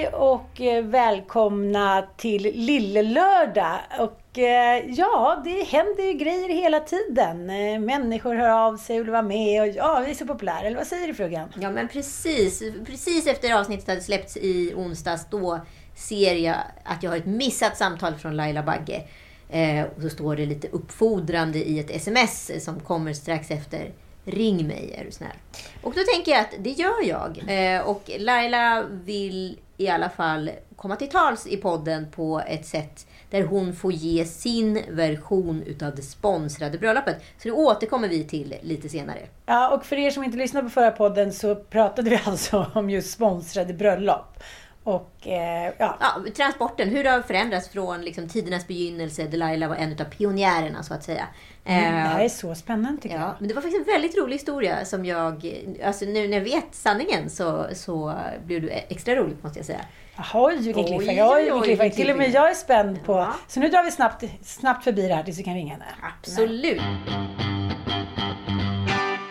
Hej och eh, välkomna till Lillelördag. Och eh, ja, det händer ju grejer hela tiden. Eh, människor hör av sig och vill vara med och ja, vi är så populära. Eller vad säger du frugan? Ja men precis. Precis efter avsnittet hade släppts i onsdags då ser jag att jag har ett missat samtal från Laila Bagge. Eh, och så står det lite uppfordrande i ett sms som kommer strax efter. Ring mig är du snäll. Och då tänker jag att det gör jag. Eh, och Laila vill i alla fall komma till tals i podden på ett sätt där hon får ge sin version utav det sponsrade bröllopet. Så det återkommer vi till lite senare. Ja, och för er som inte lyssnade på förra podden så pratade vi alltså om just sponsrade bröllop. Och eh, ja, Ja, transporten, hur det har förändrats från liksom, tidernas begynnelse. där Laila var en av pionjärerna så att säga. mm, det Eh, här är så spännande tycker Ja, jag. men det var faktiskt en väldigt rolig historia som jag... Alltså nu när jag vet sanningen så, så blir du extra roligt måste jag säga. Jaha, vilken cliffhanger. Till och med jag är spänd på... Ja. Så nu drar vi snabbt, snabbt förbi det här tills vi kan ringa henne. Absolut.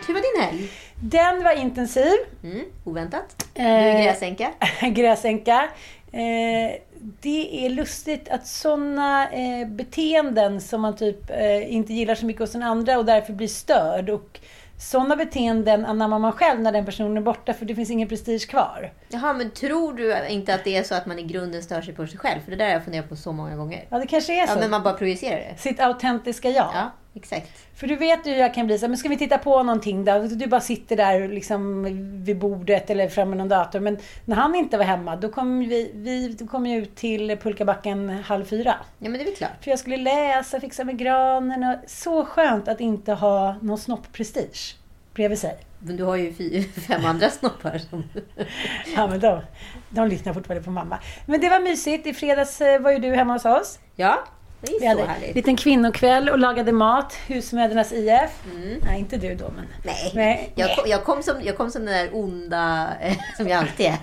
Hur var din helg? Den var intensiv. Mm, oväntat. Du Eh, är gräsänka. gräsänka. Eh, det är lustigt att sådana eh, beteenden som man typ eh, inte gillar så mycket hos den andra och därför blir störd. Och sådana beteenden anammar man själv när den personen är borta för det finns ingen prestige kvar. Jaha, men tror du inte att det är så att man i grunden stör sig på sig själv? För det där har jag funderat på så många gånger. Ja, det kanske är så. Ja, men man bara projicerar det. Sitt autentiska jag. Ja, exakt. För du vet ju hur jag kan bli så men ska vi titta på någonting då? Du bara sitter där liksom vid bordet eller framme någon dator. Men när han inte var hemma, då kom vi, vi då kom ut till pulkabacken halv fyra. Ja, men det är väl klart. För jag skulle läsa, fixa med granen och så skönt att inte ha någon snoppprestige bredvid sig. Men du har ju fem andra snoppar som... Ja, men de, de lyssnar fortfarande på mamma. Men det var mysigt. I fredags eh, var ju du hemma hos oss. Ja, det är Vi hade en liten kvinnokväll och lagade mat. Husmödrarnas IF. Nej, inte du då, men... Nej, Nej. Jag, kom, jag, kom som, jag kom som den där onda, eh, som jag alltid är.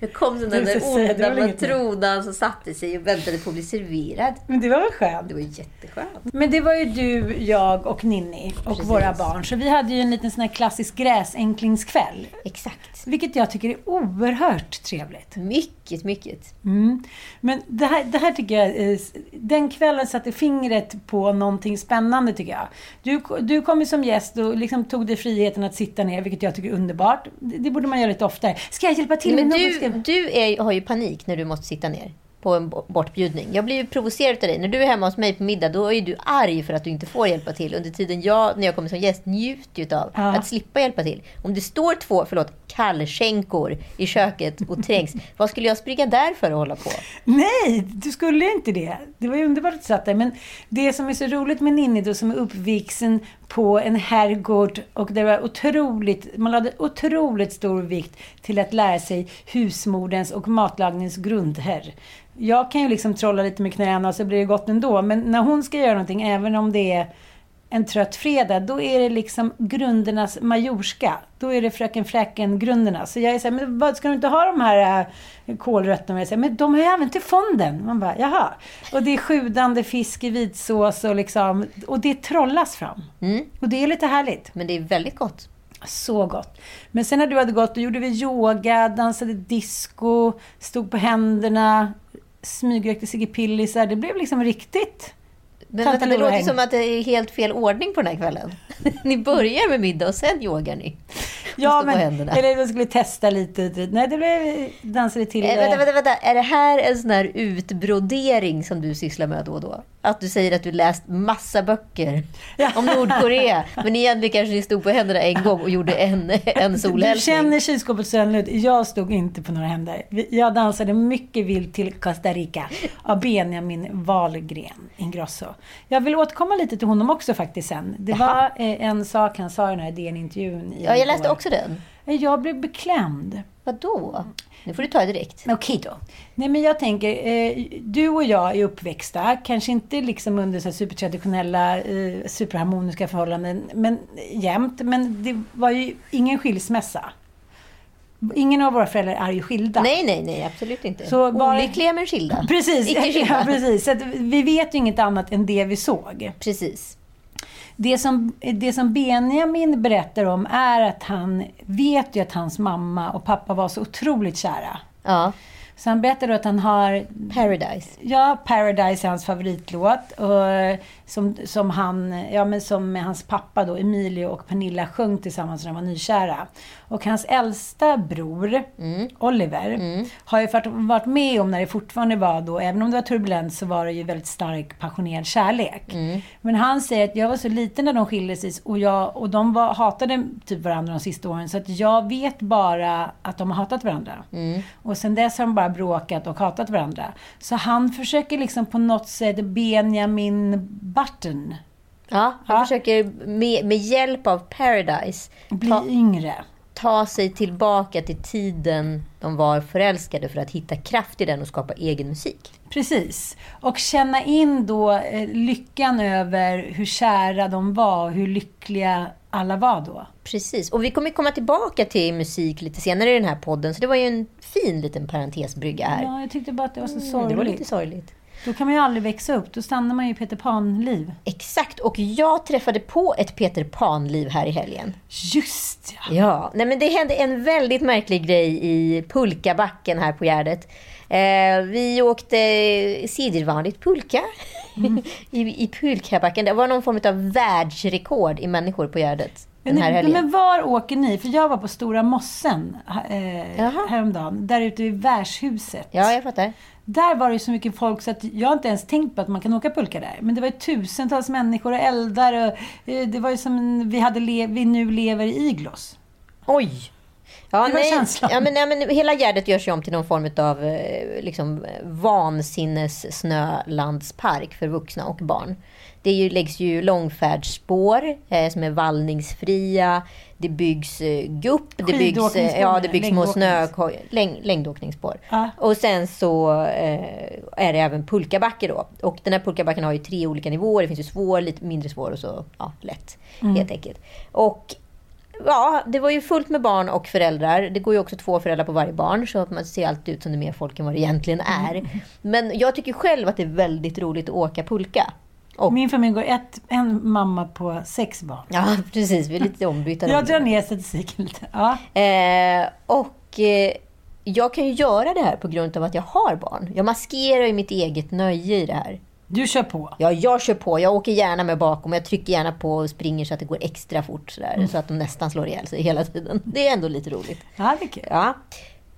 Jag kom som den Du där onda matronan som satte sig och väntade på att bli serverad. Men det var väl skönt? Det var jätteskönt. Men det var ju du, jag och Ninni och Precis. våra barn. Så vi hade ju en liten sån här klassisk gräsänklinskväll. Exakt. Vilket jag tycker är oerhört trevligt. Mycket, mycket. Mm. Men det här, det här tycker jag, eh, den kvällen satte fingret på någonting spännande tycker jag. Du, du kom ju som gäst och liksom tog dig friheten att sitta ner, vilket jag tycker är underbart. Det, det borde man göra lite oftare. Ska jag hjälpa till? Men med något? Du, du är, har ju panik när du måste sitta ner på en bo- bortbjudning. Jag blir ju provocerad av dig. När du är hemma hos mig på middag, då är du arg för att du inte får hjälpa till. Under tiden jag, när jag kommer som gäst, njuter ju av Ja. att slippa hjälpa till. Om det står två, förlåt, kallskänkor i köket och trängs, vad skulle jag springa där för att hålla på? Nej, du skulle inte det. Det var ju underbart att du satt där. Men det som är så roligt med Ninni då, som är uppvuxen på en herrgård och det var otroligt, man lade otroligt stor vikt till att lära sig husmodens och matlagningens grundherr. Jag kan ju liksom trolla lite med knäna och så blir det gott ändå. Men när hon ska göra någonting, även om det är en trött fredag, då är det liksom grundernas majorska. Då är det fröken Fräken-grunderna. Så jag är så här, men vad, ska du inte ha de här äh, kålrötterna? Jag säger, men de har jag även till fonden. Man bara, jaha. Och det är sjudande fisk i vitsås och liksom, och det trollas fram. Mm. Och det är lite härligt. Men det är väldigt gott. Så gott. Men sen när du hade gått, då gjorde vi yoga, dansade disco, stod på händerna, smygrökte Sigge Pillisar. Det blev liksom riktigt Men vänta, det låter som att det är helt fel ordning på den här kvällen. Ni börjar med middag och sen yogar ni. Ja, men, eller vi skulle testa lite. Nej, det blev dansade till... Eh, vänta, eh, vänta, vänta. Är det här en sån här utbrodering som du sysslar med då och då? Att du säger att du läst massa böcker Ja. om Nordkorea, men egentligen kanske ni stod på händerna en gång och gjorde en, en Du solhälsning. känner kylskåpet sönder. Jag stod inte på några händer. Jag dansade mycket vilt till Costa Rica av Benjamin Wahlgren Ingrosso. Jag vill återkomma lite till honom också faktiskt sen. Det var eh, en sak han sa i den här DN-intervjun. Ja, jag läste igår. också den. Jag blev beklämd. Vadå? Nu får du ta det direkt. Men Okej då. Nej men jag tänker, eh, du och jag är uppväxta, kanske inte liksom under så supertraditionella, eh, superharmoniska förhållanden, men jämt. Men det var ju ingen skilsmässa. Ingen av våra föräldrar är ju skilda. Nej, nej, nej, absolut inte. Så bara- Olyckliga men skilda. Precis, Icke skilda. ja, precis. Så vi vet ju inget annat än det vi såg. Precis. Det som, det som Benjamin berättar om är att han vet ju att hans mamma och pappa var så otroligt kära. Ja, Så han berättar då att han har Paradise. Ja, Paradise är hans favoritlåt. Och som, som, han, ja, men som hans pappa då, Emilio och Pernilla sjöng tillsammans när de var nykära. Och hans äldsta bror, Oliver, har ju varit, med om när det fortfarande var då, även om det var turbulent, så var det ju väldigt stark passionerad kärlek. Men han säger att jag var så liten när de skildes och, jag, och de var, hatade typ varandra de sista åren. Så att jag vet bara att de har hatat varandra. Och sen dess har de bara bråkat och hatat varandra. Så han försöker liksom på något sätt Benjamin Button Ja, han Ja. försöker med, med hjälp av Paradise bli ta, yngre. ta sig tillbaka till tiden de var förälskade för att hitta kraft i den och skapa egen musik. Precis. Och känna in då eh, lyckan över hur kära de var och hur lyckliga alla var då. Precis. Och vi kommer komma tillbaka till musik lite senare i den här podden, så det var ju en fin liten parentesbrygga här. Ja, jag tyckte bara att det var så Mm, sorgligt. det var lite sorgligt. Då kan man ju aldrig växa upp. Då stannar man ju i Peter Pan-liv. Exakt, och jag träffade på ett Peter Pan-liv här i helgen. Just ja! Ja, nej men det hände en väldigt märklig grej i pulkabacken här på Gärdet. Eh, vi åkte sidovanligt pulka i, i pulkabacken. Det var någon form av världsrekord i människor på Gärdet den Men, här helgen. men var åker ni? För jag var på Stora Mossen eh, Jaha. häromdagen. Där ute vid värdshuset. Ja, jag fattar. Där var det ju så mycket folk så att jag inte ens tänkt på att man kan åka pulka där. Men det var ju tusentals människor och eldar och eh, det var ju som vi, hade vi nu lever i iglos. Oj! Ja, Det var nej, känslan. ja, men, ja, men hela Gärdet görs ju om till någon form av eh, liksom, vansinnes-snölandspark för vuxna och barn. Det ju, läggs ju långfärdsspår eh, som är vallningsfria. Det byggs eh, gupp. Det byggs, eh, ja, det byggs små längdåknings. snö, läng, längdåkningsspår. Ja. Och sen så eh, är det även pulkabacke då. Och den här pulkabacken har ju tre olika nivåer. Det finns ju svår, lite mindre svår och så ja, lätt. Helt enkelt. Och Ja, det var ju fullt med barn och föräldrar. Det går ju också två föräldrar på varje barn, så att man ser alltid ut som det är mer folk än vad det egentligen är. Men jag tycker själv att det är väldigt roligt att åka pulka. Och, Min familj går ett, en mamma på sex barn. ja, precis. Vi är lite ombytta. Jag drar ner statistiken lite. Ja. Eh, och eh, jag kan ju göra det här på grund av att jag har barn. Jag maskerar ju mitt eget nöje i det här. Du kör på. Ja, jag kör på. Jag åker gärna med bakom. Jag trycker gärna på och springer så att det går extra fort. Sådär, Så att de nästan slår ihjäl sig hela tiden. Det är ändå lite roligt. Ja, det är kul. Ja.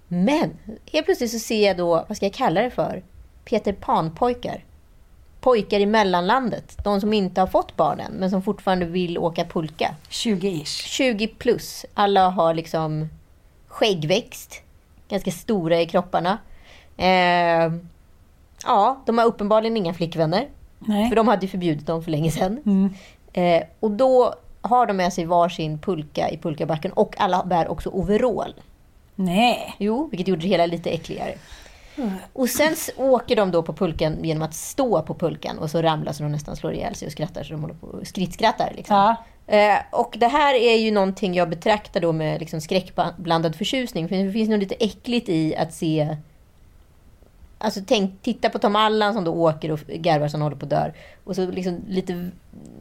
Men helt plötsligt så ser jag då, vad ska jag kalla det för? Peter Pan-pojkar. Pojkar i mellanlandet. De som inte har fått barnen, men som fortfarande vill åka pulka. 20-ish. 20 plus. Alla har liksom skäggväxt. Ganska stora i kropparna. Eh, ja, de har uppenbarligen inga flickvänner. Nej. För de hade ju förbjudit dem för länge sedan. Mm. Eh, och då har de med sig varsin pulka i pulkabacken och alla bär också overall. Nej. Jo, vilket gjorde det hela lite äckligare. Och sen åker de då på pulkan genom att stå på pulkan och så ramlar så de nästan slår ihjäl sig och skrattar så de håller på och skrittskrattar. Liksom. Ja. Eh, och det här är ju någonting jag betraktar då med liksom skräckblandad förtjusning. För det finns något lite äckligt i att se... Alltså tänk, titta på Tom Allan som då åker och garvar som håller på att dör. Och så liksom lite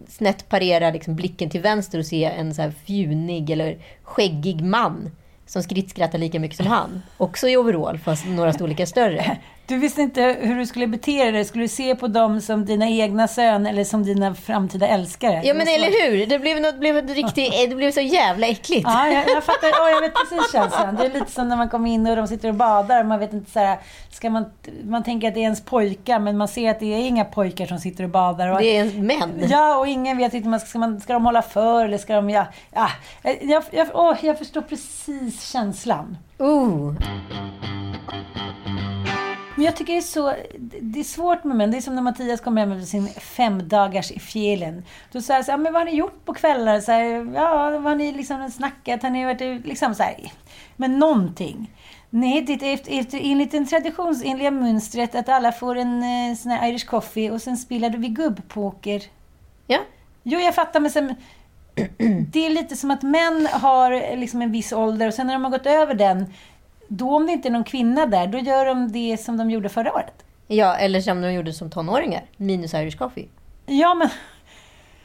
snett parera liksom blicken till vänster och se en så här fjunig eller skäggig man som skrittskrattar lika mycket som han. Också i overall, fast några storlekar större. Du visste inte hur du skulle bete dig. Skulle du se på dem som dina egna söner eller som dina framtida älskare? Ja men eller hur! Det blev, något, blev ett riktigt, det blev så jävla äckligt. Ja, jag, jag fattar. Ja, jag vet precis känslan. Det är lite som när man kommer in och de sitter och badar. Man vet inte så här, ska man, man tänker att det är ens pojkar, men man ser att det är inga pojkar som sitter och badar. Och, Det är män. Ja, och ingen vet inte, man, ska, man, ska de hålla för eller ska de... Ja, ja, jag, jag, åh, jag förstår precis känslan. Uh. Men jag tycker det är så... Det är svårt med män. Det är som när Mattias kom hem efter sin fem dagars i fjällen. Då sa jag så här, men vad har ni gjort på kvällar? Så här, ja, vad har ni liksom snackat? Har ni varit ut- liksom så här, Men någonting. Nej, det är efter, efter, enligt den traditionsenliga mönstret att alla får en eh, sån här Irish coffee och sen spelade vi gubbpoker. Ja. Jo, jag fattar, men sen, det är lite som att män har eh, liksom en viss ålder och sen när de har gått över den, då om det inte är någon kvinna där, då gör de det som de gjorde förra året. Ja, eller som de gjorde som tonåringar. Minus Irish coffee. Ja, men,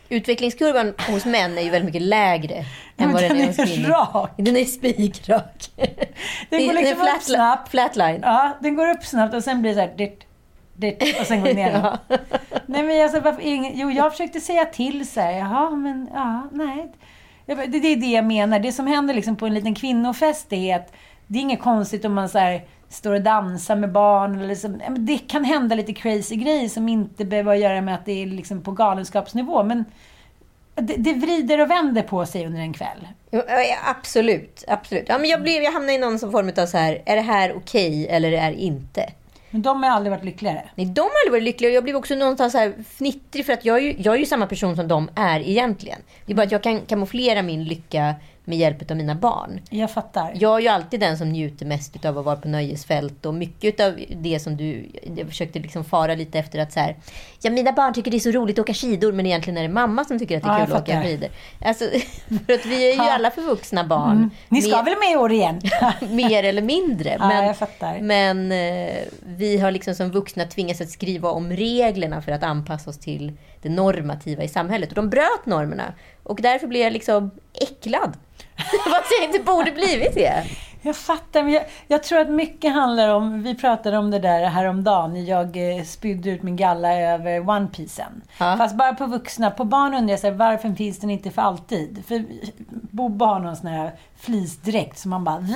Utvecklingskurvan hos män är ju väldigt mycket lägre än men vad den den är hos kvinnor. rak. Den är spikrak. Den går liksom upp flat, snabbt. Flatline. ja, den går upp snabbt och sen blir det så här, ditt, ditt, och sen går den ner. Ja. Nej, men alltså, varför, ingen, jo, jag försökte säga till så här, jaha, men ja, nej. Det, det är det jag menar. Det som händer liksom på en liten kvinnofest är att det är inget konstigt om man så här, står och dansar med barn. Eller liksom, ja, men det kan hända lite crazy grejer som inte behöver göra med att det är liksom på galenskapsnivå. Men det, det vrider och vänder på sig under en kväll. Absolut. absolut. Ja, men jag, blev, jag hamnade i någon som form av så här, är det här okej eller är det inte? Men de har aldrig varit lyckligare. Nej, de har aldrig varit lyckliga och jag blev också någonstans så här fnittrig för att jag är, ju, jag är ju samma person som de är egentligen. Det är bara att jag kan kamouflera min lycka med hjälp av mina barn. Jag fattar. Jag är ju alltid den som njuter mest av att vara på nöjesfält och mycket av det som du... Jag försökte liksom fara lite efter att så här, ja mina barn tycker det är så roligt att åka skidor men egentligen är det mamma som tycker att det är Ja, kul att åka skidor. Alltså, för att vi är ju Ja. alla förvuxna barn. Mm. Ni ska Mer- väl med i år igen? mer eller mindre. Ja, Men, jag fattar. men eh, vi har liksom som vuxna tvingats att skriva om reglerna för att anpassa oss till det normativa i samhället. Och de bröt normerna. Och därför blev jag liksom äcklad. Fast jag inte borde blivit det. Jag fattar, men jag, jag tror att mycket handlar om, vi pratade om det där häromdagen, jag eh, spydde ut min galla över One Piecen. Ja. Fast bara på vuxna. På barn undrar jag så här, varför finns den inte för alltid? För Bobbe har någon sån här fleecedräkt som man bara...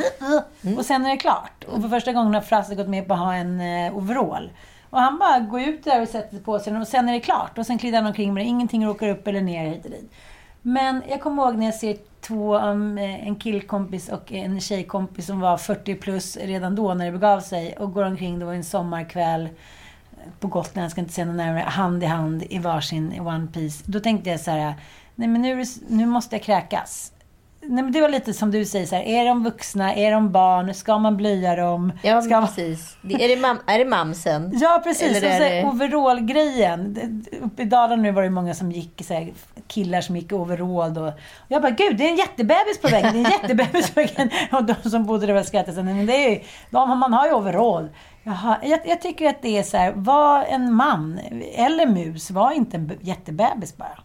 Och sen är det klart. Och för första gången har Frasse gått med på att ha en eh, overall. Och han bara går ut där och sätter på sig den och sen är det klart. Och sen glider han omkring med det. Ingenting råkar upp eller ner hit och dit. Men jag kommer ihåg när jag ser två, um, eh, en killkompis och en tjejkompis som var 40 plus redan då när det begav sig och går omkring, det var en sommarkväll eh, på Gotland, jag ska inte säga något närmare, hand i hand i varsin One Piece. Då tänkte jag så här, nej men nu, nu måste jag kräkas. Nej, men det var lite som du säger, så här, är de vuxna, är de barn, ska man blöja dem? Ja, ska precis. Är, det mam, är det mamsen? Ja, precis. Eller Och så det- overall-grejen. Uppe i Dalarna nu var det många som gick, så här, killar som gick i overall. Då. Och jag bara, gud, det är en jättebebis på vägen. Det är en jättebebis på vägen. Och de som bodde där skrattade. så, Men det är ju, de, man har ju overall. Jaha, jag, jag tycker att det är så här, var en man eller mus, var inte en be- jättebebis bara.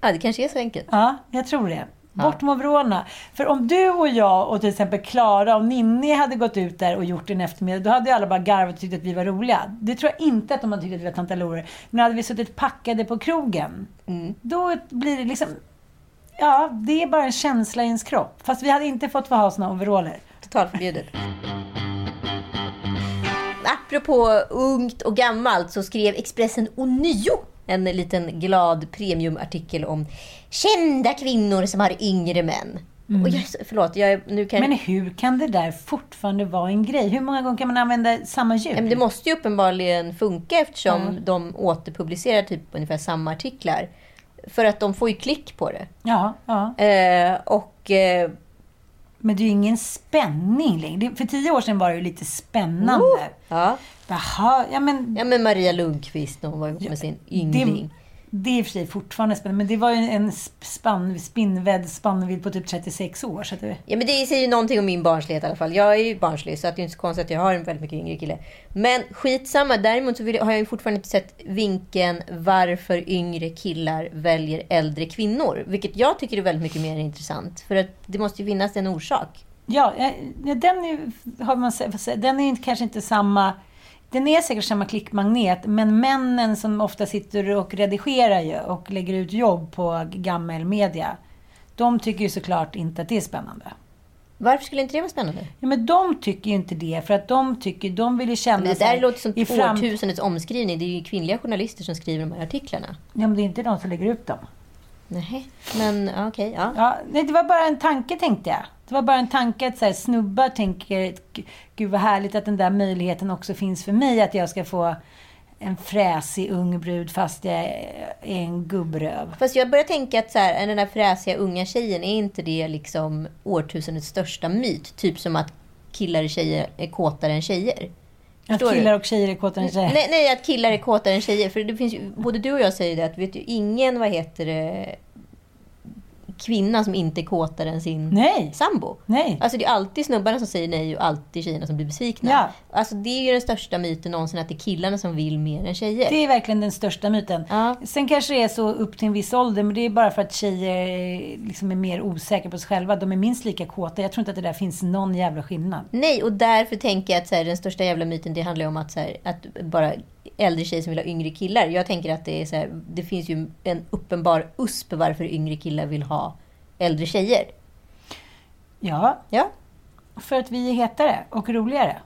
Ja, det kanske är så enkelt. Ja, jag tror det. Bort med overallerna. För om du och jag och till exempel Klara och Ninni hade gått ut där och gjort en eftermiddag, då hade ju alla bara garvat och tyckt att vi var roliga. Det tror jag inte att de hade tyckt att vi var tantalorer. Men hade vi suttit packade på krogen, då blir det liksom... Ja, det är bara en känsla i ens kropp. Fast vi hade inte fått få ha såna overaller. Totalförbjudet. Apropå ungt och gammalt så skrev Expressen ånyo en liten glad premiumartikel om kända kvinnor som har yngre män. Och jag, förlåt, jag, nu kan Men hur kan det där fortfarande vara en grej? Hur många gånger kan man använda samma ljud? Men det måste ju uppenbarligen funka eftersom Ja. de återpublicerar typ ungefär samma artiklar. För att de får ju klick på det. Ja, ja. Eh, och eh, Men det är ju ingen spänning längre. För tio år sedan var det ju lite spännande. Oh, ja. Jaha, ja men ja, men Maria Lundqvist när hon var ihop med sin yngling. Det är i och för sig fortfarande spännande. Men det var ju en spann, spinnvedd spannvidd på typ 36 år. Så att det, Ja, men det säger ju någonting om min barnslighet i alla fall. Jag är ju barnslig, så att det är inte så konstigt att jag har en väldigt mycket yngre kille. Men skitsamma, däremot så har jag ju fortfarande inte sett vinkeln varför yngre killar väljer äldre kvinnor. Vilket jag tycker är väldigt mycket mer intressant. För att det måste ju finnas en orsak. ja, eh, den är, har man, den är kanske inte samma... Den är säkert samma klickmagnet, men männen som ofta sitter och redigerar ju och lägger ut jobb på gammelmedia, de tycker ju såklart inte att det är spännande. Varför skulle inte det vara spännande? Ja, men de tycker ju inte det, för att de tycker, de vill ju känna Men det där låter som fram- årtusendets omskrivning. Det är ju kvinnliga journalister som skriver de här artiklarna. Ja, men det är inte de som lägger ut dem. Nej, men okej. ja. Ja, nej, det var bara en tanke tänkte jag. Det var bara en tanke att så här, snubbar tänker, gud vad härligt att den där möjligheten också finns för mig, att jag ska få en fräsig ung brud fast jag är en gubbröv. Fast jag börjar tänka att så här, den där fräsiga unga tjejen, är inte det liksom årtusendets största myt? Typ som att killar och tjejer är kåtare än tjejer. Att Förstår du? killar och tjejer är kåtare än tjejer. Nej, nej, att killar är kåtare än tjejer. För det finns ju, både du och jag säger det, att vet ju ingen, vad heter det, kvinna som inte är kåtare än sin Nej. sambo. Nej. Alltså det är alltid snubbarna som säger nej och alltid tjejerna som blir besvikna. Ja. Alltså det är ju den största myten någonsin, att det är killarna som vill mer än tjejer. Det är verkligen den största myten. Ja. Sen kanske det är så upp till en viss ålder, men det är bara för att tjejer eh, liksom är mer osäkra på sig själva. De är minst lika kåta. Jag tror inte att det där finns någon jävla skillnad. Nej, och därför tänker jag att så här, den största jävla myten det handlar ju om att, så här, att bara äldre tjejer som vill ha yngre killar. Jag tänker att det är så här, det finns ju en uppenbar USP varför yngre killar vill ha äldre tjejer. Ja, Ja, för att vi är hetare och roligare.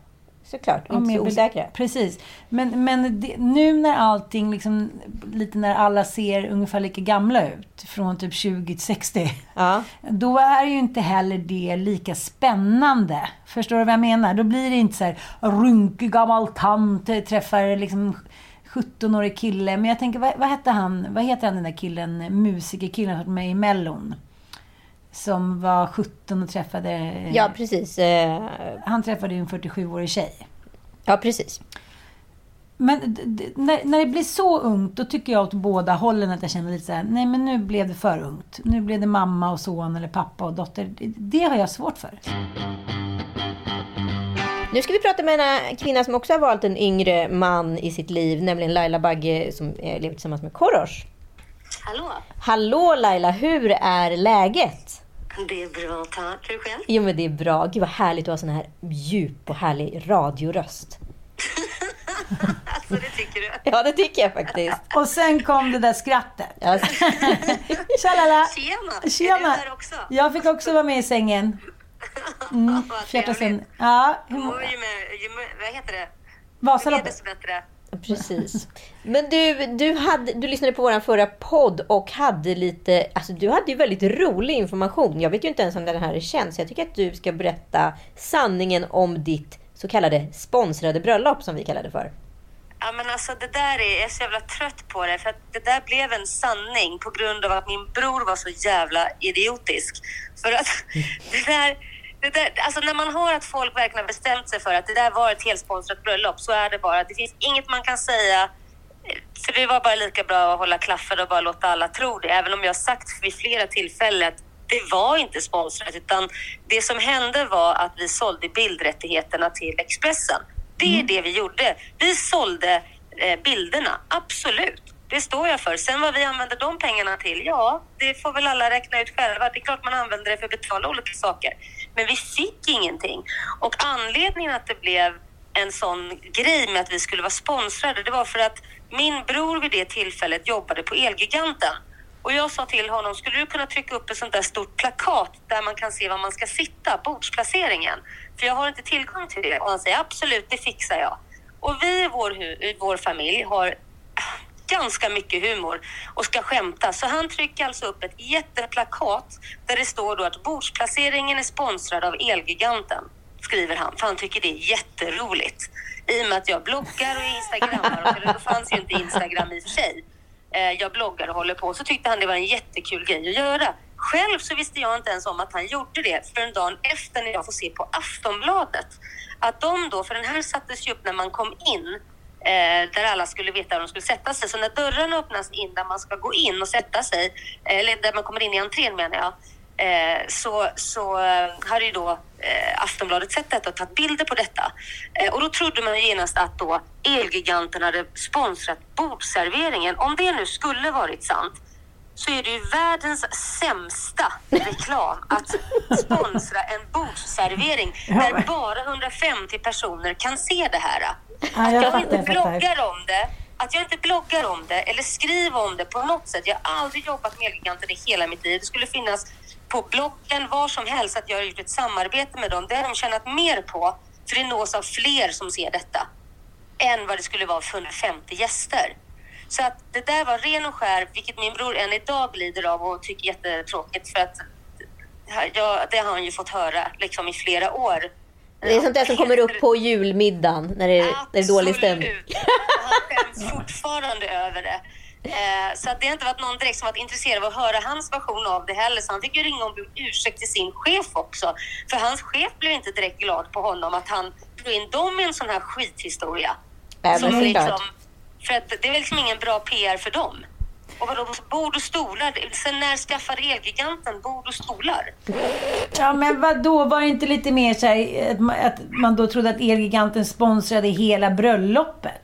Såklart. Ja, Inte så osäkra. Precis. Men, men det, nu när allting, liksom, lite när alla ser ungefär lika gamla ut, från typ 20 till 60, Ja. då är ju inte heller det lika spännande. Förstår du vad jag menar? Då blir det inte så här runkig gammal tant eh, träffar liksom 17-årig kille. Men jag tänker, vad, vad hette han? Vad heter han den där killen, musikerkillen som var med i Mellon? Som var 17 och träffade... eh, ja, precis. Eh, Han träffade ju en 47-årig tjej. Ja, precis. Men när, när det blir så ungt, då tycker jag åt båda hållen att jag känner lite så här, nej men nu blev det för ungt. Nu blev det mamma och son eller pappa och dotter. Det, det har jag svårt för. Nu ska vi prata med en kvinna som också har valt en yngre man i sitt liv, nämligen Laila Bagge som eh, lever tillsammans med Korosh. Hallå? Hallå Laila, hur är läget? Det är bra, tack. Hur själv? Jo men det är bra. Gud vad härligt att ha sån här djup och härlig radioröst. Alltså, det tycker du? Ja, det tycker jag faktiskt. Och sen kom det där skrattet. Ja, Tjalala! Tjena! Tjena! Är du där också? Jag fick också vara med i sängen. Mm, Vad fjärta trevligt. sen. Ja, Du hur mår med, vad heter det? Vasaloppet. desto bättre precis. Men du, du, hade, du lyssnade på vår förra podd och hade lite, alltså du hade ju väldigt rolig information. Jag vet ju inte ens om den här är känd, så jag tycker att du ska berätta sanningen om ditt så kallade sponsrade bröllop som vi kallar det för. Ja, men alltså det där är, jag är så jävla trött på det. För att det där blev en sanning på grund av att min bror var så jävla idiotisk. För att det där, det där, alltså när man har att folk verkligen har bestämt sig för att det där var ett helsponsrat bröllop så är det bara. Det finns inget man kan säga. För det var bara lika bra att hålla klaffen och bara låta alla tro det. Även om jag sagt vid flera tillfällen att det var inte sponsrat utan det som hände var att vi sålde bildrättigheterna till Expressen. Det är det vi gjorde. Vi sålde eh, bilderna, absolut. Det står jag för. Sen vad vi använder de pengarna till, ja, det får väl alla räkna ut själva. Det är klart man använder det för att betala olika saker. Men vi fick ingenting. Och anledningen att det blev en sån grej med att vi skulle vara sponsrade, det var för att min bror vid det tillfället jobbade på Elgiganten. Och jag sa till honom, skulle du kunna trycka upp ett sånt där stort plakat där man kan se var man ska sitta, bordsplaceringen? För jag har inte tillgång till det. Och han säger absolut, det fixar jag. Och vi i vår, i vår familj har ganska mycket humor och ska skämta. Så han trycker alltså upp ett jätteplakat där det står då att bordsplaceringen är sponsrad av Elgiganten, skriver han, för han tycker det är jätteroligt. I och med att jag bloggar och instagrammar, och då fanns ju inte Instagram i och för sig. Eh, jag bloggar och håller på, så tyckte han det var en jättekul grej att göra. själv så visste jag inte ens om att han gjorde det förrän dagen efter när jag får se på Aftonbladet. Att de då, för den här sattes ju upp när man kom in, eh, där alla skulle veta var de skulle sätta sig. Så när dörrarna öppnas in där man ska gå in och sätta sig, eh, eller där man kommer in i entrén menar jag, eh, så, så eh, har ju då eh, Aftonbladet sett detta och tagit bilder på detta. Eh, och då trodde man genast att då Elgiganten hade sponsrat bordserveringen. Om det nu skulle varit sant så är det ju världens sämsta reklam att sponsra en bordsservering där bara 150 personer kan se det här. Att jag inte bloggar om det, att jag inte bloggar om det eller skriver om det på något sätt. Jag har aldrig jobbat med Elgiganten i hela mitt liv. Det skulle finnas på bloggen var som helst att jag har gjort ett samarbete med dem. Det har de tjänat mer på, för det nås av fler som ser detta än vad det skulle vara för 150 gäster. Så att det där var ren och skär, vilket min bror än idag lider av och tycker jättetråkigt för att ja, det har han ju fått höra liksom i flera år. Det är sånt där som kommer upp på julmiddagen när det, när det är dålig stämning. Absolut. Han skäms fortfarande över det. Eh, så att det har inte varit någon direkt som varit intresserad av att höra hans version av det heller. Så han fick ju ringa om ursäkt till sin chef också. För hans chef blev inte direkt glad på honom att han drog in dem i en sån här skithistoria. Nej, Som liksom för att det är liksom ingen bra PR för dem. Och vadå, bord och stolar? Sen när skaffade Elgiganten bord och stolar? Ja, men vadå, Var det inte lite mer så här, att man då trodde att Elgiganten sponsrade hela bröllopet?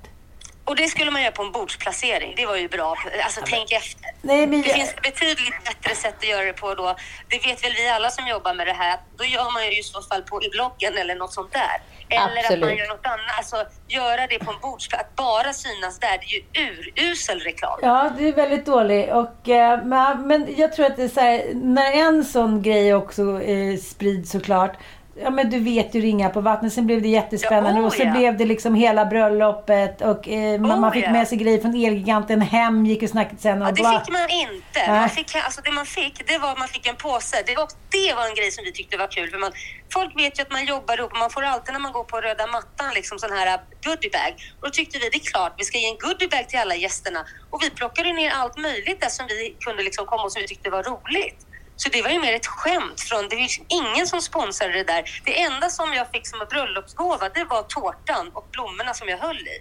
Och det skulle man göra på en bordsplacering. Det var ju bra. Alltså tänk efter. Nej, men Det finns betydligt bättre sätt att göra det på då. Det vet väl vi alla som jobbar med det här. Då gör man ju i så fall på i bloggen eller något sånt där. Eller att man Absolut. gör något annat. Alltså göra det på en bordsplats. Att bara synas där, det är ju urusel reklam. Ja, det är väldigt dålig. Och, eh, men, men jag tror att det är så här, när en sån grej också eh, sprids såklart. Ja, men du vet ju ringa på vattnet. Sen blev det jättespännande Ja, oh, och så ja. blev det liksom hela bröllopet och eh, man, Oh, man fick ja. med sig grejer från Elgiganten hem, gick och snackade sen och Ja, det bla. fick man inte. Nej. Man fick, alltså det man fick, det var man fick en påse. Det var, det var en grej som vi tyckte var kul. För man, folk vet ju att man jobbar ihop och man får alltid när man går på röda mattan liksom sån här uh, goodiebag. Och då tyckte vi det är klart vi ska ge en goodiebag till alla gästerna. Och vi plockade ner allt möjligt där som vi kunde liksom komma och som vi tyckte var roligt. Så det var ju mer ett skämt från, det var ju ingen som sponsrade det där. Det enda som jag fick som en bröllopsgåva, det var tårtan och blommorna som jag höll i.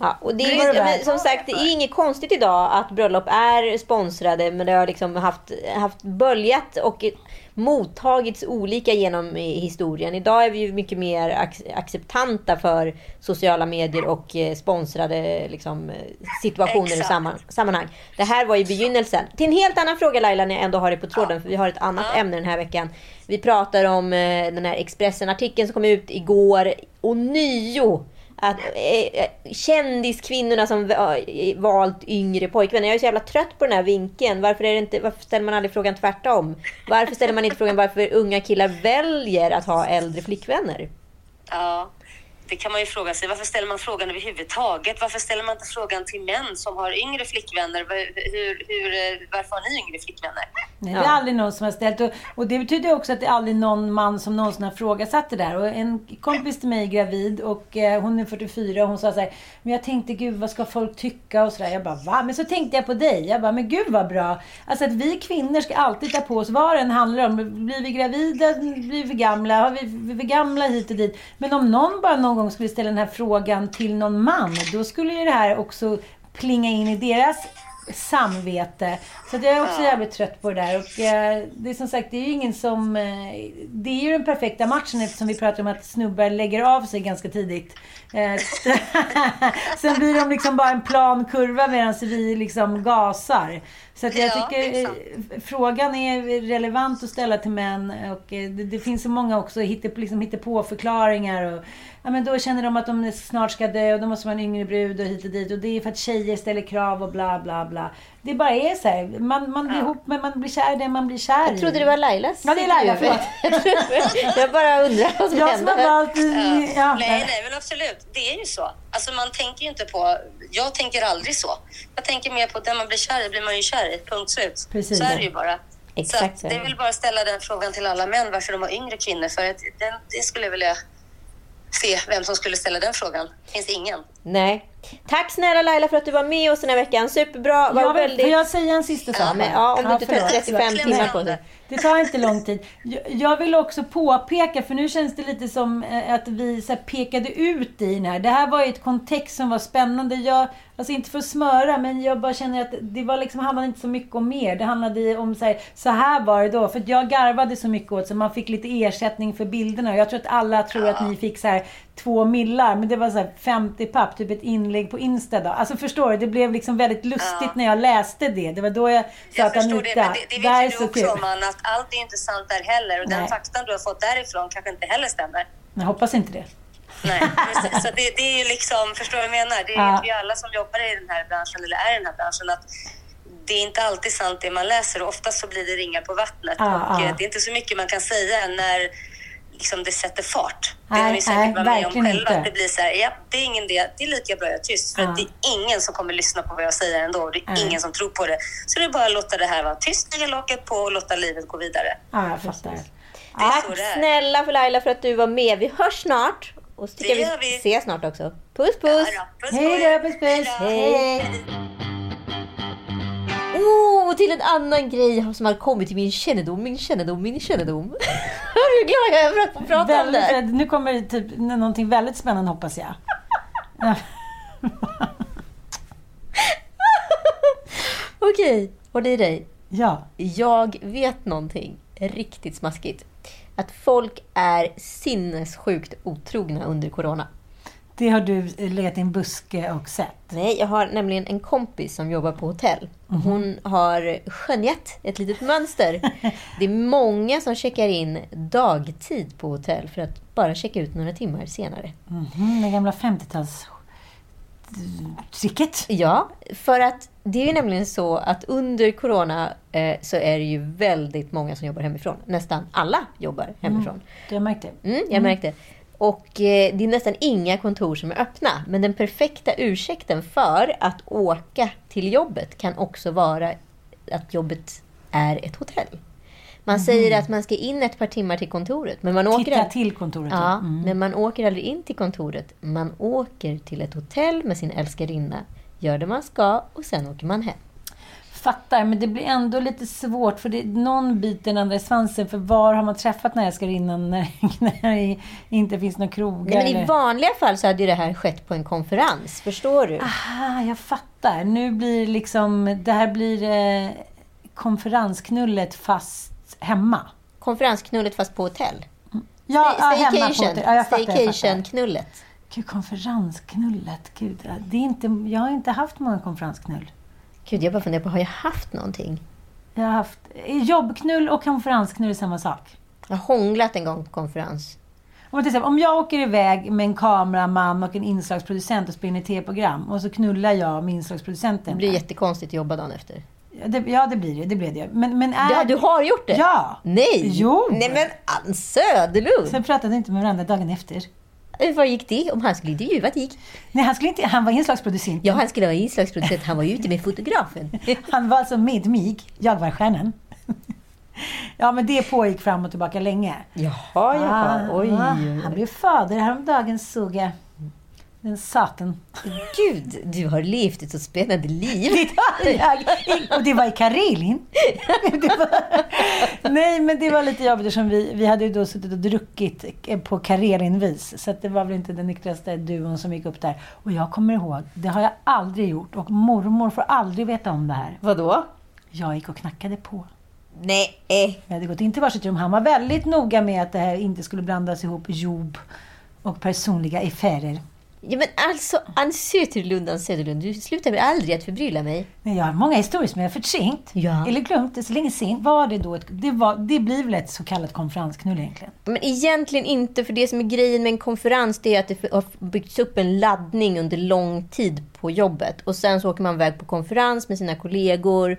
Ja, och det Det är, men, som sagt, det är inget konstigt idag att bröllop är sponsrade. Men det har liksom haft, haft böljat och mottagits olika genom i historien. Idag är vi ju mycket mer ac- acceptanta för sociala medier och eh, sponsrade liksom, eh, situationer och samman, sammanhang. Det här var ju begynnelsen. Till en helt annan fråga Laila, när jag ändå har det på tråden. För vi har ett annat Ja. ämne den här veckan. Vi pratar om eh, den här Expressen-artikeln som kom ut igår. Och nio att eh, eh, kändiskvinnorna som eh, valt yngre pojkvänner. Jag är så jävla trött på den här vinkeln. Varför, är det inte, varför ställer man aldrig frågan tvärtom? Varför ställer man inte frågan varför unga killar väljer att ha äldre flickvänner? Ja, det kan man ju fråga sig. Varför ställer man frågan överhuvudtaget? Varför ställer man inte frågan till män som har yngre flickvänner? Hur, hur, varför har ni yngre flickvänner? Nej, det är Ja. aldrig någon som har ställt. Och, och det betyder också att det är aldrig någon man som någonsin har frågasatt det där. Och en kompis till mig är gravid och eh, hon är 44 och hon sa så här, men jag tänkte gud vad ska folk tycka och sådär. Jag bara va? Men så tänkte jag på dig. Jag bara, men gud vad bra. Alltså att vi kvinnor ska alltid ta på oss vad den handlar om. Blir vi gravida? Blir vi för gamla? Har vi, vi gamla hit och dit? Men om någon bara någon gång skulle ställa den här frågan till någon man, då skulle ju det här också plinga in i deras samvete. Så jag är också jävligt trött på det där. Och eh, det är som sagt, det är ju ingen som... Eh, det är ju den perfekta matchen eftersom vi pratar om att snubbar lägger av sig ganska tidigt. Eh, sen blir de liksom bara en plan kurva medan vi liksom gasar. Så jag Ja, tycker är eh, frågan är relevant att ställa till män. Och eh, det, det finns så många också hitte, liksom, hittepå förklaringar. Och, ja, men då känner de att de snart ska dö och då måste vara en yngre brud och hit och dit. Och det är för att tjejer ställer krav och bla bla bla. Det bara är så här. Man, man blir ihop med, man blir kär i den man blir kär Jag i. trodde det var Lailas Ja, det är Laila, intervju. Jag bara undrar vad som Jag som har hände. valt... i- Ja, Nej, nej, men absolut. Det är ju så. Alltså man tänker ju inte på... Jag tänker aldrig så. Jag tänker mer på att den man blir kär i blir man ju kär i. Punkt slut. Precis. Så är det ju bara. Exakt så det väl bara ställa den frågan till alla män varför de har yngre kvinnor. För att den, det skulle jag vilja se vem som skulle ställa den frågan. Finns ingen? Nej. Tack snälla Laila för att du var med oss den här veckan. Superbra. Var Jag vill, väldigt... Får jag säga en sista sak? Ja, men, ja, om du inte tar förlåt. 35 timmar på dig. Det tar inte lång tid. Jag- Jag vill också påpeka, för nu känns det lite som eh, att vi så här pekade ut i den här. Det här var ju ett kontext som var spännande. Jag, alltså inte för att smöra, men jag bara känner att det var liksom, handlade inte så mycket om mer. Det handlade om så här, så här var det då. För jag garvade så mycket åt så man fick lite ersättning för bilderna. Och Jag tror att alla tror att ni fick så här två millar, men det var så här 50 papp, typ ett inlägg på Insta då. Alltså förstår du? Det blev liksom väldigt lustigt när jag läste det. Det var då jag sa Jag att förstår det, Anita, men det, det är ju så du också kul. om Anna, att allt är inte sant där heller. Och Nej. den faktan du har fått därifrån kanske inte heller stämmer. Jag hoppas inte det. Nej, precis. Så det, det är ju liksom, förstår du vad jag menar? Det Ja. vet vi alla som jobbar i den här branschen, eller är i den här branschen, att det är inte alltid sant det man läser och oftast så blir det ringar på vattnet. Ja, och ja. eh, det är inte så mycket man kan säga när liksom, det sätter fart. Det har ni säkert nej, varit med om verkligen själva. inte. Att det blir så här, ja, det är ingen idé. Det är lika bra jag är tyst. För Ja. att det är ingen som kommer lyssna på vad jag säger ändå. Och det är Nej. ingen som tror på det. Så det är bara att låta det här vara tyst, lägga locket på och låta livet gå vidare. Ja, jag fattar. Tack snälla för Laila för att du var med. Vi hörs snart. Och så tycker Det gör vi vi. ses snart också. Puss puss! Ja, då. Puss Hej då, puss puss. Hej och till en annan grej som har kommit till min kännedom, min kännedom, min kännedom. Hur glad jag är för att få prata om det. Väldigt, nu kommer det typ någonting väldigt spännande hoppas jag. Ja. Okej, håll i dig. Ja. Jag vet någonting riktigt smaskigt. Att folk är sinnessjukt otrogna under corona. Det har du legat i en buske och sett. Nej, jag har nämligen en kompis som jobbar på hotell. Hon har skönjat ett litet mönster. Det är många som checkar in dagtid på hotell för att bara checka ut några timmar senare. Mhm, det gamla 50-tals tricket. Ja, för att det är ju nämligen så att under corona eh, så är det ju väldigt många som jobbar hemifrån. Nästan alla jobbar hemifrån. Du har märkt det? Mm, jag märkte. Och eh, det är nästan inga kontor som är öppna. Men den perfekta ursäkten för att åka till jobbet kan också vara att jobbet är ett hotell. Man säger att man ska in ett par timmar till kontoret. Men man åker aldrig- till kontoret. Ja, Mm. men man åker aldrig in till kontoret. Man åker till ett hotell med sin älskarinna, gör det man ska och sen åker man hem. Fattar, men det blir ändå lite svårt för det, någon biter den andra i svansen. För var har man träffat den här älskarinnan när, när det inte finns några krogar? Nej, men I vanliga fall så hade ju det här skett på en konferens, förstår du? Aha, jag fattar. Nu blir liksom, det här blir eh, konferensknullet fast hemma. Konferensknullet fast på hotell. Ja, ja hemma på hotell. Ja, jag jag. Staycation-knullet. Gud, konferensknullet. Gud, det är inte, jag har inte haft många konferensknull. Gud, jag bara funderar på, har jag haft någonting? Jag har haft jobbknull och konferensknull är samma sak. Jag har hånglat en gång på konferens. Om, till exempel, om jag åker iväg med en kameraman och en inslagsproducent och spelar in ett tv-program och så knullar jag med Det inslagsproducenten. blir jättekonstigt att jobba dagen efter. Ja, det, ja, det blir det. Det blir det. Men, men är... Ja, du har gjort det? Ja! Nej! Jo! Nej men Ann Söderlund! Sen pratade inte med varandra dagen efter. Vad gick det? Om han skulle intervjua, det gick? Nej, han, skulle inte, han var inslagsproducent. Ja, han skulle vara inslagsproducent. Han var ute med fotografen. Han var alltså med mig. Jag var stjärnan. ja, men det pågick fram och tillbaka länge. Jaha, jaha. Ah, Oj, ah, oj, Han blev fader häromdagen såg jag. Den saken. Gud, du har levt ett så spännande liv. Det jag. Och det var i Karelin. Var, nej, men det var lite jobbigt eftersom vi, vi hade ju då suttit och druckit på Karelinvis. Så det var väl inte den nyktraste duon som gick upp där. Och jag kommer ihåg, det har jag aldrig gjort. Och mormor får aldrig veta om det här. Vadå? Jag gick och knackade på. Nej. eh. Vi hade gått in till varsitt rum. Han var väldigt noga med att det här inte skulle blandas ihop jobb och personliga affärer. Ja, men alltså, Ann Söderlund, Ann Söderlund, du slutar väl aldrig att förbrylla mig? Men jag har många historier som jag har förträngt. Ja. Eller glömt. Det är så länge sedan. Var det då ett, det, var, det blir väl ett så kallat konferensknull egentligen? Men egentligen inte, för det som är grejen med en konferens det är att det har byggts upp en laddning under lång tid på jobbet. Och sen så åker man iväg på konferens med sina kollegor.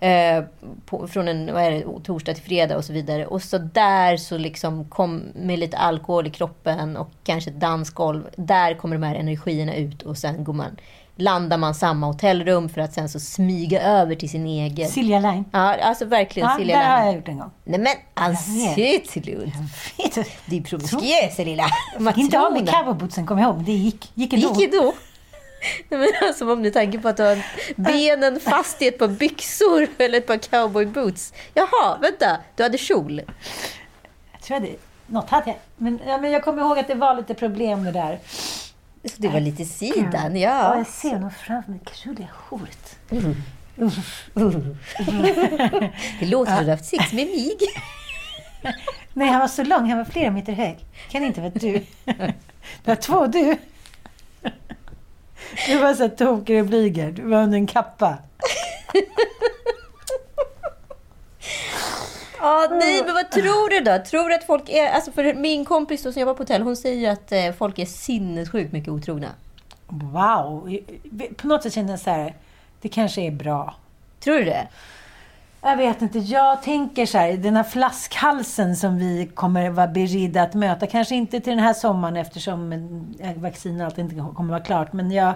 Eh, på, från en vad är det, torsdag till fredag och så vidare. Och så där så liksom kom med lite alkohol i kroppen och kanske ett dansgolv. Där kommer de här energierna ut och sen går man, landar man samma hotellrum för att sen så smyga över till sin egen. Silja Line. Ja, alltså verkligen Ja, Silja där har Line. jag gjort en gång. Nej men. Söderlund. Vet du, är promiskuös lilla Inte av med matrona. cowboybootsen, kommer jag ihåg. men Det gick. Gick ändå. Gick ju då. Nej, men alltså, om ni tänker på att du har benen fast i ett par byxor eller ett par cowboyboots. Jaha, vänta. Du hade kjol. Jag tror det. Något hade jag. Men, ja, men jag kommer ihåg att det var lite problem det där. Så det var lite sidan, Ja, ja. jag ser nog framför mig krulliga håret. Det låter som du har haft sex med mig. Nej, han var så lång. Han var flera meter hög. Kan inte vara du. Det var två du. Du var så tokig och blyger. Du var under en kappa. Ja, nej, men vad tror du då? Tror du att folk är... Alltså för min kompis då, som jobbar på hotell, hon säger ju att eh, folk är sinnessjukt mycket otrogna. Wow! På något sätt känner jag så här, det kanske är bra. Tror du det? Jag vet inte. Jag tänker så här, den här flaskhalsen som vi kommer vara beredda att möta. Kanske inte till den här sommaren eftersom eh, vaccin och allt inte kommer vara klart. Men jag,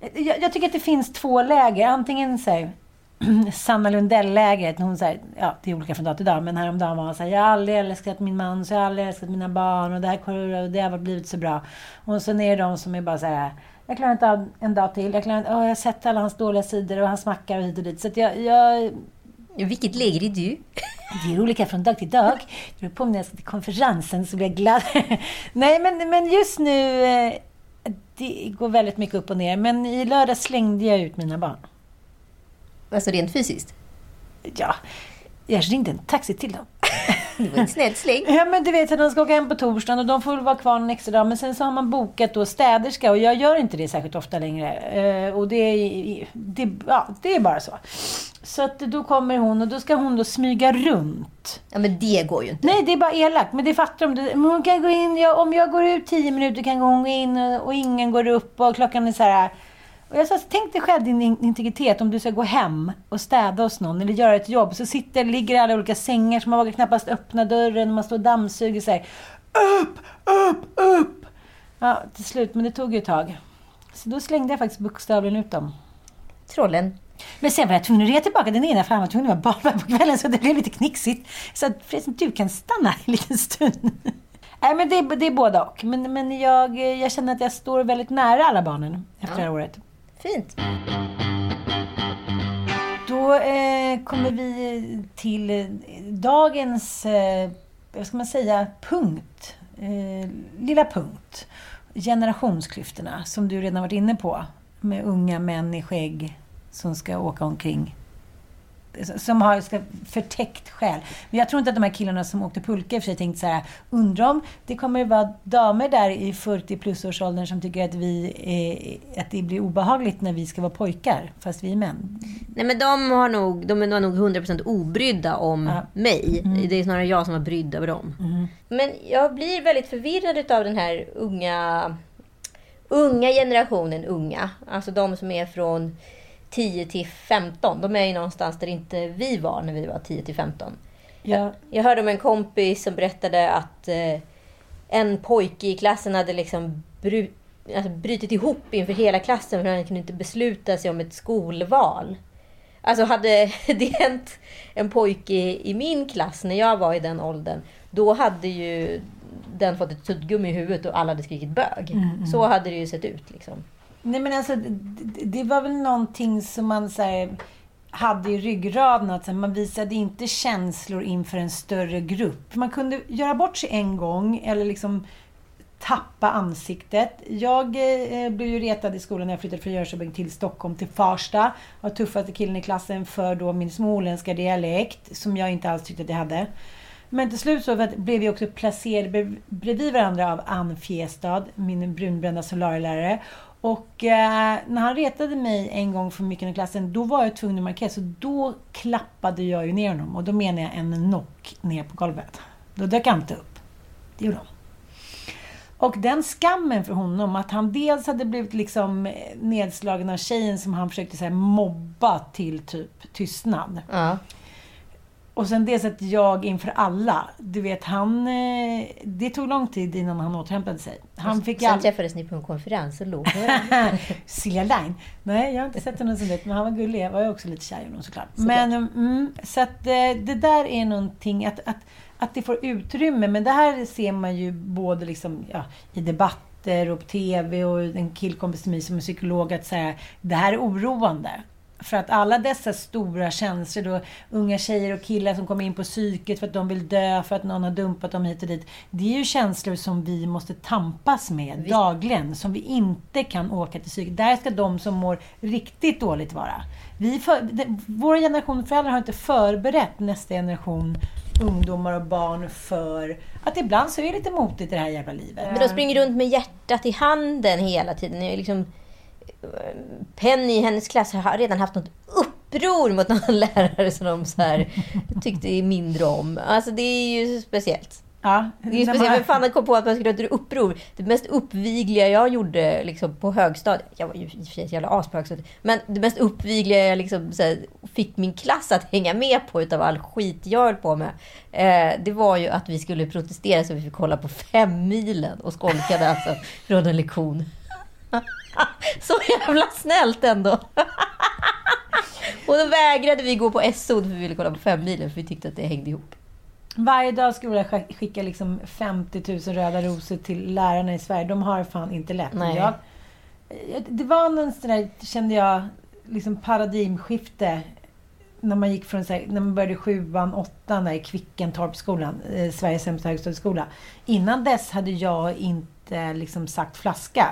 jag, jag tycker att det finns två läger. Antingen så här, Sanna Lundell-lägret. Hon säger, ja det är olika från dag till dag. Men häromdagen var hon så här, jag har aldrig älskat min man, så jag har aldrig älskat mina barn. Och det, här, och det har blivit så bra. Och sen är det de som är bara så här, jag klarar inte av en dag till. Jag, klarar inte, oh, jag har sett alla hans dåliga sidor och han smackar och hit och dit. Så att jag, jag vilket läger är du? det är olika från dag till dag. Det beror på om jag ska till konferensen så blir jag glad. Nej, men, men just nu... eh, Det går väldigt mycket upp och ner. Men i lördag slängde jag ut mina barn. Alltså rent fysiskt? Ja, jag ringde en taxi till dem. Det var ett snällt släng. Ja, men du vet att de ska åka hem på torsdagen och de får väl vara kvar en extra dag. Men sen så har man bokat då städerska och jag gör inte det särskilt ofta längre. Eh, och det är, det, ja, det är bara så. Så att då kommer hon och då ska hon då smyga runt. Ja, men det går ju inte. Nej, det är bara elakt. Men det fattar de. Men hon kan gå in, ja, om jag går ut tio minuter kan hon gå in och, och ingen går upp och klockan är så här. Och jag sa, tänk dig själv din in- integritet om du ska gå hem och städa hos någon eller göra ett jobb. Så sitter, ligger alla olika sängar så man vågar knappast öppna dörren och man står och dammsuger sig. Upp, upp, upp! Ja, till slut, men det tog ju ett tag. Så då slängde jag faktiskt bokstavligen ut dem. Trollen. Men sen var jag tvungen att rea tillbaka den ena för han var tvungen att vara barnvakt på kvällen så det blev lite knixigt. Så att, förresten, du kan stanna en liten stund. Nej, men det, är- det är båda och. Men, men jag, jag känner att jag står väldigt nära alla barnen efter det här året. Fint. Då eh, kommer vi till dagens, eh, vad ska man säga, punkt. Eh, lilla punkt. Generationsklyftorna, som du redan varit inne på. Med unga män i skägg som ska åka omkring. Som har ska, förtäckt själ. Men jag tror inte att de här killarna som åkte pulka i och för sig tänkte så här, undrar om det kommer att vara damer där i 40 plusårsåldern som tycker att, vi är, att det blir obehagligt när vi ska vara pojkar, fast vi är män. Nej, men de, har nog, de är nog 100% obrydda om Ja. mig. Det är snarare jag som var brydd över dem. Men jag blir väldigt förvirrad av den här unga, unga generationen unga. Alltså de som är från 10 till 15. De är ju någonstans där inte vi var när vi var 10 till 15. Ja. Jag hörde om en kompis som berättade att eh, en pojke i klassen hade liksom bru- alltså brutit ihop inför hela klassen för han kunde inte besluta sig om ett skolval. Alltså hade det hänt en pojke i, i min klass när jag var i den åldern, då hade ju den fått ett suddgummi i huvudet och alla hade skrikit bög. Så hade det ju sett ut. Liksom. Nej men alltså, det, det var väl någonting som man så här, hade i ryggraden. Att så här, man visade inte känslor inför en större grupp. Man kunde göra bort sig en gång eller liksom tappa ansiktet. Jag eh, blev ju retad i skolan när jag flyttade från Jönköping till Stockholm, till Farsta. Var tuffaste killen i klassen för då min småländska dialekt, som jag inte alls tyckte att jag hade. Men till slut så blev vi också placerade bredvid varandra av Ann Fjestad, min brunbrända solarielärare. Och eh, när han retade mig en gång för mycket i klassen, då var jag tvungen att markera. Så då klappade jag ju ner honom. Och då menar jag en knock ner på golvet. Då dök han inte upp. Det gjorde han. Och den skammen för honom, att han dels hade blivit liksom eh, nedslagen av tjejen som han försökte så här, mobba till typ tystnad. Ja. Och sen dels att jag inför alla, du vet han... eh, Det tog lång tid innan han återhämtade sig. Han fick Sen all... träffades ni på en konferens och låg. Silja Line. Nej, jag har inte sett honom sen dess, men han var gullig. Jag var också lite kär i honom såklart. Men, mm, så att eh, det där är någonting, att, att, att det får utrymme. Men det här ser man ju både liksom, ja, i debatt och på TV och en killkompis till mig som är psykolog att säga det här är oroande. För att alla dessa stora känslor då, unga tjejer och killar som kommer in på psyket för att de vill dö, för att någon har dumpat dem hit och dit. Det är ju känslor som vi måste tampas med Visst. dagligen, som vi inte kan åka till psyket. Där ska de som mår riktigt dåligt vara. Vi för, det, vår generation föräldrar har inte förberett nästa generation ungdomar och barn för att ibland så är det lite motigt i det här jävla livet. Men de springer runt med hjärtat i handen hela tiden. Liksom, Penny i hennes klass har redan haft något uppror mot någon lärare som de så här, tyckte mindre om. Alltså det är ju speciellt. Ja, Det är ju speciellt. Vem fan kom på att man skulle göra ett uppror? Det mest uppvigliga jag gjorde liksom, på högstadiet, jag var ju i och för sig ett jävla as på högstadiet, men det mest uppvigliga jag liksom, så här, fick min klass att hänga med på utav all skit jag höll på med, eh, det var ju att vi skulle protestera så vi fick hålla på fem milen och skolkade alltså från en lektion. så jävla snällt ändå! och då vägrade vi gå på SO för vi ville kolla på fem milen för vi tyckte att det hängde ihop. Varje dag skulle jag skicka liksom 50 000 röda rosor till lärarna i Sverige. De har fan inte lätt. Nej. Jag, det var någon sån där, kände jag, liksom paradigmskifte när man gick från, här, när man började sjuan, åttan där i Kvickentorpsskolan, eh, Sveriges sämsta högstadieskola. Innan dess hade jag inte liksom sagt flaska.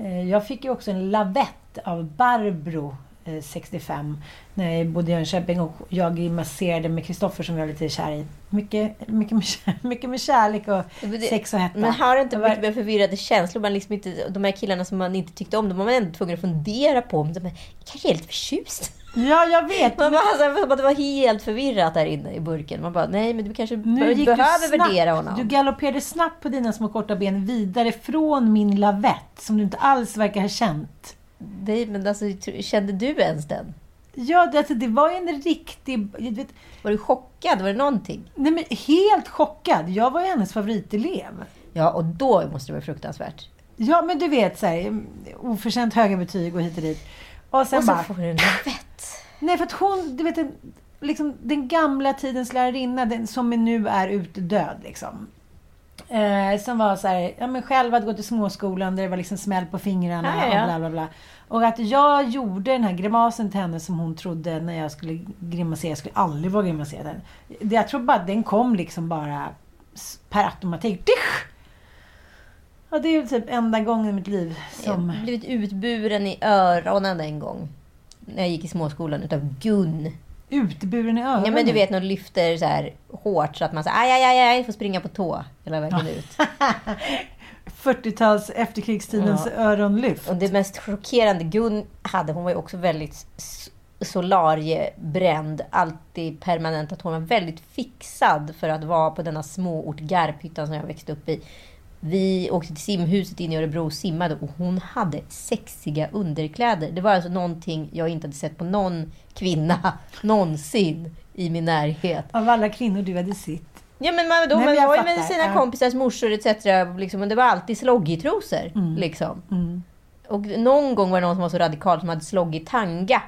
Eh, jag fick ju också en lavett av Barbro eh, 65 när jag bodde i Jönköping och jag masserade med Kristoffer som jag var lite kär i. Mycket, mycket, med, kär- mycket med kärlek och det- sex och hetta. Men har det inte Det var- mycket med förvirrade känslor? Man liksom inte, de här killarna som man inte tyckte om, de var man ändå tvungen att fundera på. Men de är, kanske är lite förtjust. Ja, jag vet. Man bara, alltså, det var helt förvirrat där inne i burken. Man bara, nej men du kanske Nu gick du behöver snabbt, värdera honom. Du galopperade snabbt på dina små korta ben vidare från min lavett som du inte alls verkar ha känt. Nej, men alltså, kände du ens den? Ja, det, alltså, det var ju en riktig... Vet, Var du chockad? Var det någonting? nej, men helt chockad. Jag var ju hennes favoritelev. Ja, och då måste det vara fruktansvärt. Ja, men du vet så här, oförtjänt höga betyg och hit och dit. Och sen och så bara... får du en lavett. Nej, för att hon, du vet, den, liksom, den gamla tidens lärarinna, den som nu är utdöd liksom. Eh, som var så här, ja men själv hade gått i småskolan där det var liksom smäll på fingrarna Ja, och bla bla bla. Och att jag gjorde den här grimasen till henne som hon trodde när jag skulle grimasera, jag skulle aldrig våga grimasera den. Jag tror bara att den kom liksom bara per automatik. Dish! Ja, det är ju typ enda gången i mitt liv som... Jag blivit utburen i öronen en gång. När jag gick i småskolan utav Gun. Utburen i öronen. Ja men du vet när de lyfter så här hårt så att man säger aj, aj, aj, aj, får springa på tå hela vägen ut. 40-tals efterkrigstidens öronlyft. Och det mest chockerande Gun hade, hon var ju också väldigt solariebränd, alltid permanentat hår. Hon var väldigt fixad för att vara på denna småort Garphyttan som jag växte upp i. Vi åkte till simhuset inne i Örebro och simmade och hon hade sexiga underkläder. Det var alltså någonting jag inte hade sett på någon kvinna någonsin i min närhet. Av alla kvinnor du hade sett. Ja men man, då, Nej, man var ju med sina Ja. kompisars morsor etc. Liksom, och det var alltid sloggy-trosor. Liksom. Mm. Och någon gång var det någon som var så radikal som hade sloggy tanga.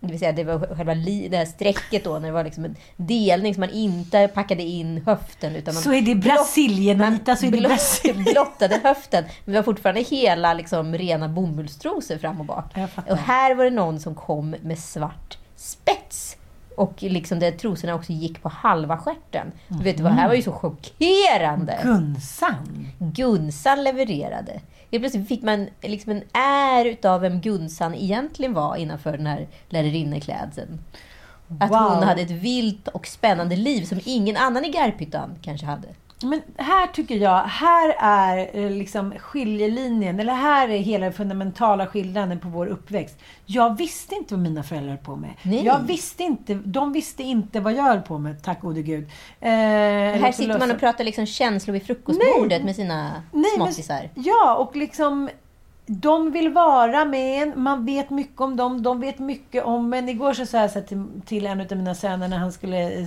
Det vill säga det var själva li, det här strecket då när det var liksom en delning som man inte packade in höften. Utan man Så är det Brasilien, Anita, så är det Brasilien. blottade höften. Men det var fortfarande hela liksom, rena bomullstrosor fram och bak. Och här var det någon som kom med svart spets. Och liksom där trosorna också gick på halva stjärten. Du vet, det här var ju så chockerande. Gunsan. Gunsan levererade. Helt plötsligt fick man liksom en är utav vem Gunsan egentligen var innanför den här lärarinneklädseln. Att Wow. hon hade ett vilt och spännande liv som ingen annan i Garphyttan kanske hade. Men här tycker jag, här är eh, liksom skiljelinjen, eller här är hela det fundamentala skillnaden på vår uppväxt. Jag visste inte vad mina föräldrar höll på med. Nej. Jag visste inte, de visste inte vad jag höll på med, tack gode gud. Eh, Här sitter man och pratar liksom känslor vid frukostbordet med sina Nej, småttisar. Ja, och liksom de vill vara med en, man vet mycket om dem, de vet mycket om en. Igår så sa jag så till, till en av mina söner när han skulle, eh,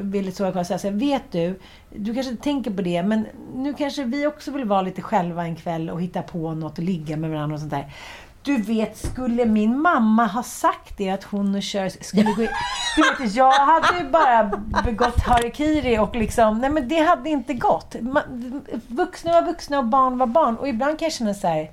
ville sova kvar, så jag sa, vet du, du kanske inte tänker på det, men nu kanske vi också vill vara lite själva en kväll och hitta på något och ligga med varandra och sånt där. Du vet, skulle min mamma ha sagt det att hon och Cher skulle gå. Du vet, jag hade ju bara begått harikiri och liksom... Nej men det hade inte gått. Man, vuxna var vuxna och barn var barn. Och ibland kan jag känna så här...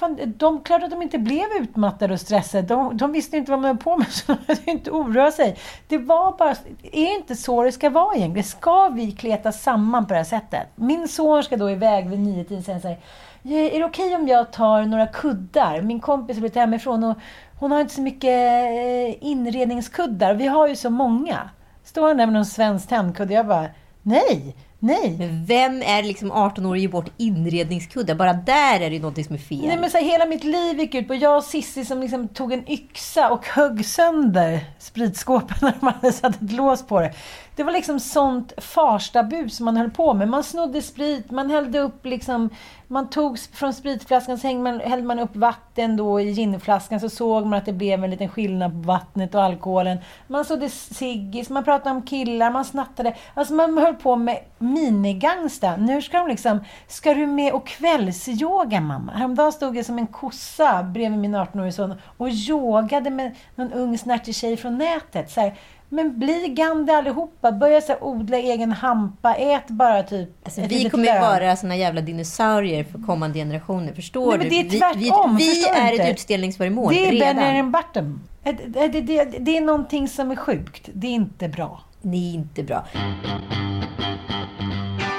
Fan, de, klart att de inte blev utmattade och stressade. De, de visste inte vad man höll på med, så de behövde inte oroa sig. Det var bara... Är inte så det ska vara egentligen? Ska vi kleta samman på det här sättet? Min son ska då iväg vid nio tiden sen säger är det okej om jag tar några kuddar? Min kompis har blivit hemifrån och hon har inte så mycket eh, inredningskuddar. Vi har ju så många. Står han där med någon svensk tändkudde? Jag bara, nej, nej. Men vem är liksom 18 år och ger bort inredningskuddar? Bara där är det ju någonting som är fel. Nej, men så här, hela mitt liv gick ut på jag och Sissi som liksom tog en yxa och högg sönder spritskåpen när de hade satt ett lås på det. Det var liksom sånt farstabus som man höll på med. Man snodde sprit, man hällde upp liksom man tog från spritflaskan så man, hällde man upp vatten då i ginflaskan så såg man att det blev en liten skillnad på vattnet och alkoholen. Man sådde ciggis, man pratade om killar, man snattade. Alltså man höll på med minigangsta. Nu ska de liksom, ska du med och kvällsyoga mamma? Häromdagen stod jag som en kossa bredvid min 18-årige son och yogade med någon ung snärtig tjej från nätet. Så här, men bli Gandhi allihopa. Börja så här, odla egen hampa. Ät bara typ alltså, Vi kommer ju vara såna jävla dinosaurier för kommande generationer. Förstår Nej, du? Det är tvärtom. Vi, vi, vi är inte? ett utställningsföremål Det är redan. Benjamin Button. Det, det, det, det är någonting som är sjukt. Det är inte bra. Det är inte bra.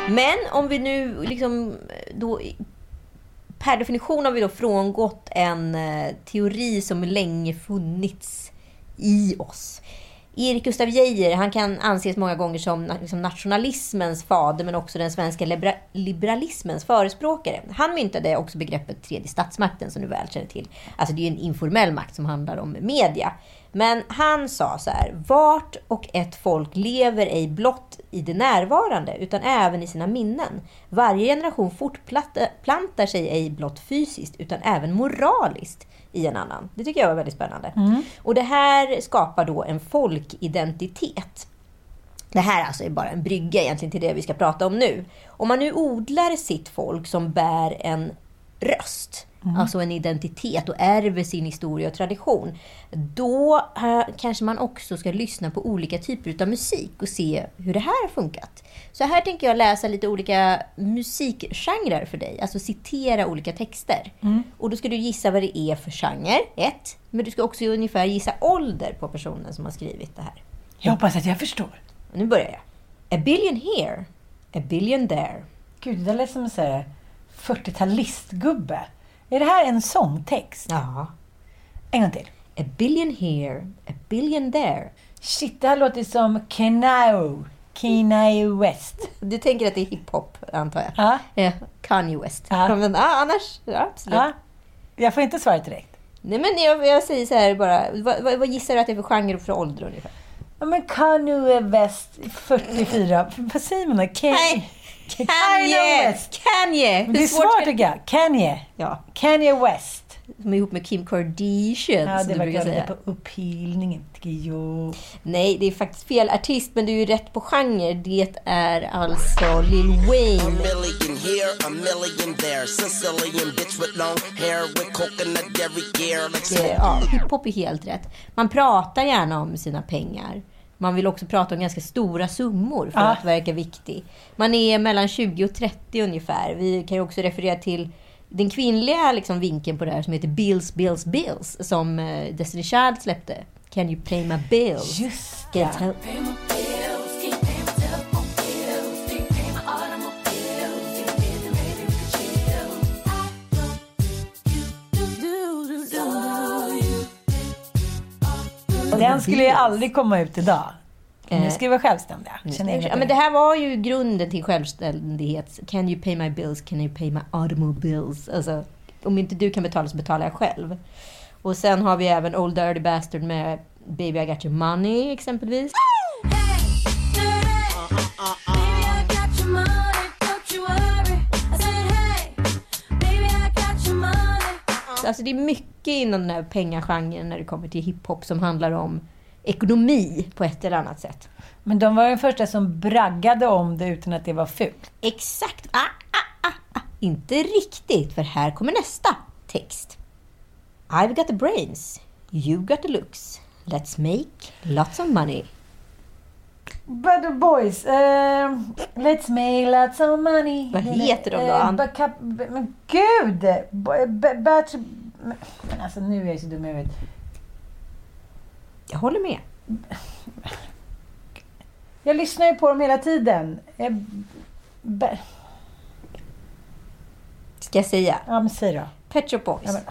Men om vi nu liksom då per definition har vi då frångått en eh, teori som länge funnits i oss. Erik Gustaf Geijer han kan anses många gånger som liksom nationalismens fader men också den svenska libera liberalismens förespråkare. Han myntade också begreppet tredje statsmakten som du väl känner till. Alltså det är ju en informell makt som handlar om media. Men han sa så här, vart och ett folk lever ej blott i det närvarande utan även i sina minnen. Varje generation fortplantar sig ej blott fysiskt utan även moraliskt i en annan. Det tycker jag var väldigt spännande. Mm. Och det här skapar då en folkidentitet. Det här alltså är bara en brygga egentligen till det vi ska prata om nu. Om man nu odlar sitt folk som bär en röst, mm. alltså en identitet och ärver sin historia och tradition, då äh, kanske man också ska lyssna på olika typer av musik och se hur det här har funkat. Så här tänker jag läsa lite olika musikgenrer för dig, alltså citera olika texter. Mm. Och då ska du gissa vad det är för genre, ett. Men du ska också ungefär gissa ålder på personen som har skrivit det här. Jag hoppas att jag förstår. Nu börjar jag. A billion here, a billion there. Gud, det lät som en 40-talistgubbe. Är det här en sångtext? Ja. En gång till. A billion here, a billion there. Shit, det här låter som Kenao. Kanye West. Du tänker att det är hiphop, antar jag? Ja. ja Kanye West. Ja. Men ja, annars, ja, absolut. Ja. Jag får inte svaret direkt. Nej, men jag, jag säger så här bara. Vad, vad, vad gissar du att det är för genre och för ålder ungefär? Ja, men Kanye West, 44. vad säger man då? Ken Nej. Kanye! Kanye! Det är svårt tycker jag. Kanye. Ja. Kanye West. Som är ihop med Kim Kardashian, ja, som det du brukar säga. på upphilningen, tycker jag. Nej, det är faktiskt fel artist, men du är ju rätt på genre. Det är alltså Lil Wayne. A million here, a million there. Sicilian bitch with long hair with coconut dairy gear. Like ja, hiphop är helt rätt. Man pratar gärna om sina pengar. Man vill också prata om ganska stora summor för ah. att verka viktig. Man är mellan 20 och 30 ungefär. Vi kan ju också referera till den kvinnliga liksom, vinkeln på det här som heter Bills, Bills, Bills som uh, Destiny Child släppte. Can you pay my bills? Just det. Den skulle ju aldrig komma ut idag. Nu ska vi vara självständiga. Ja, men det här var ju grunden till självständighet. Can you pay my bills? Can you pay my automobiles? Alltså, om inte du kan betala så betalar jag själv. Och sen har vi även Old Dirty Bastard med Baby I got your money exempelvis. Alltså det är mycket inom den här pengagenren när det kommer till hiphop som handlar om ekonomi på ett eller annat sätt. Men de var de första som braggade om det utan att det var fult. Exakt. Ah, ah, ah, ah. Inte riktigt, för här kommer nästa text. I've got the brains. You got the looks. Let's make lots of money. But the boys, eh, let's make lots of money. Vad heter de då? Eh, but cap- men gud! B- b- but, men alltså nu är jag så dum i huvudet. Jag håller med. Jag lyssnar ju på dem hela tiden. Eh, b- Ska jag säga? ja, men säg då. Pet Shop Boys. Ja, men,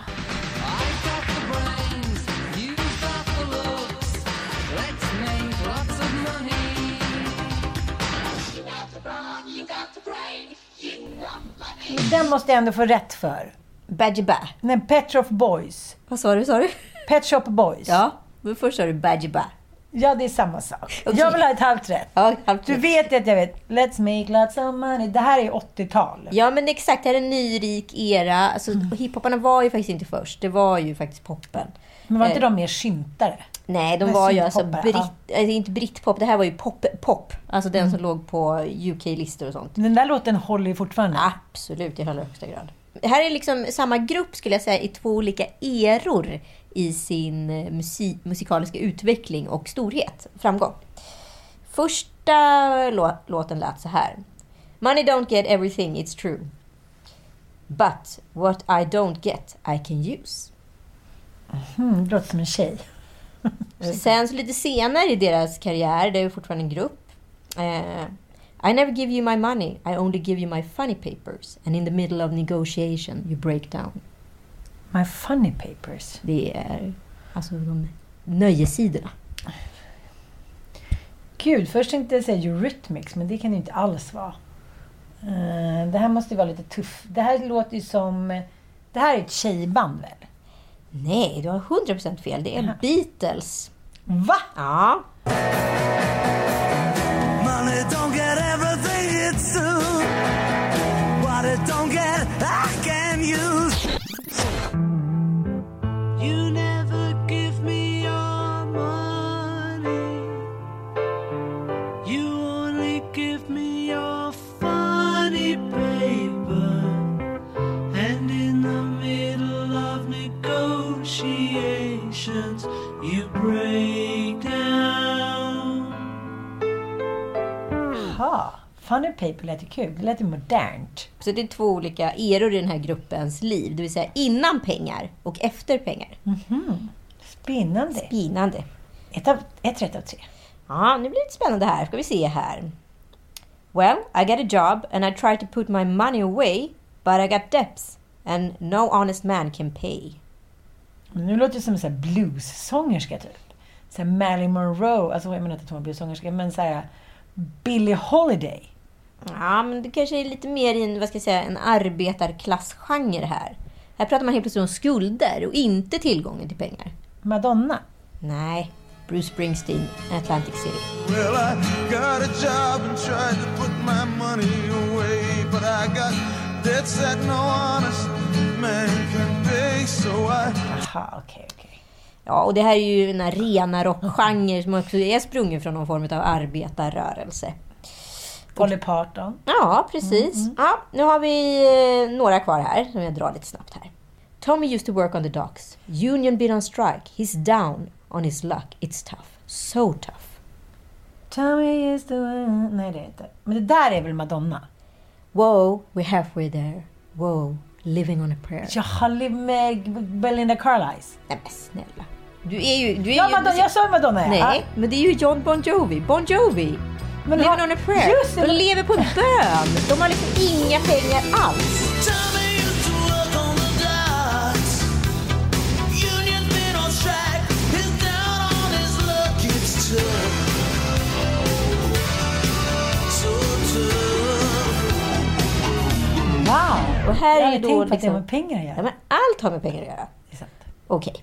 den måste jag ändå få rätt för. Badger Ba. Nej, Pet Shop Boys. Vad sa du? Sa du? Pet Shop Boys. Ja, men först sa du Badger Ba. Ja, det är samma sak. Okej. Jag vill ha ett halvt rätt. Ja, halvt Du vet att jag vet. Let's make lots of money. Det här är 80-tal. Ja, men exakt. Det här är en nyrik era. Alltså, Mm. Hiphoparna var ju faktiskt inte först. Det var ju faktiskt poppen. Men var inte Eh. de mer syntare? Nej, de var ju alltså britt, ja. alltså inte brittpop. Det här var ju pop. pop. Alltså den Mm. som låg på UK-listor och sånt. Den där låten håller ju fortfarande. Absolut, i allra högsta grad. Här är liksom samma grupp skulle jag säga i två olika eror i sin musik, musikaliska utveckling och storhet, framgång. Första lå- låten lät så här. Money don't get everything, it's true. But what I don't get, I can use. Mm, det låter som en tjej. Sen så lite senare i deras karriär, det är ju fortfarande en grupp. Eh, I never give you my money, I only give you my funny papers. And in the middle of negotiation you break down. My funny papers. Det är alltså de nöjessidorna. Gud, först tänkte jag säga Eurythmics, men det kan det ju inte alls vara. Eh, det här måste ju vara lite tuff. Det här låter ju som... Det här är ett tjejband väl? Nej, du har 100% fel. Det är Beatles. Va? Ja. Money don't get everything it's true. Funny paper lät ju kul. Det lät ju modernt. Så det är två olika eror i den här gruppens liv. Det vill säga innan pengar och efter pengar. Spännande. Spännande. Ett, av, ett rätt av tre. Ja, nu blir det lite spännande här. Ska vi se här. Well, I got a job and I try to put my money away, but I got debts and no honest man can pay. Nu låter det som en blues-sångerska typ. Så här Marilyn Monroe. Alltså jag menar inte att hon var blues-sångerska, men så här Billie Holiday. Ja, men det kanske är lite mer i en, vad ska jag säga, en arbetarklassgenre här. Här pratar man helt plötsligt om skulder och inte tillgången till pengar. Madonna. Nej, Bruce Springsteen, Atlantic City. Well, I got a job and tried to put my money away, but I got debts that no honest man can pay, so I okej, okej. Ja, och det här är ju en rena rockgenre som också är sprungen från någon form av arbetarrörelse. Dolly Parton. Ja, precis. Ja, nu har vi eh, några kvar här som jag drar lite snabbt här. Tommy used to work on the docks. Union been on strike. He's down on his luck. It's tough. So tough. Tommy is the one... Nej, det är inte. Men det där är väl Madonna? Whoa, we're halfway there. Whoa, living on a prayer. Jaha, live med Belinda Carlisle. Nej men snälla. Du är ju... Du är Ja, ju Madonna, jag sa Madonna. ja. Nej, men det är ju John Bon Jovi. Bon Jovi. Men Living har- on a prayer. Just det, De lever på bön. De har liksom inga pengar alls. Wow! Och här jag är ju då tänkt på att det liksom... har med pengar att Ja, göra. men allt har med pengar att göra. Det är sant. Okej.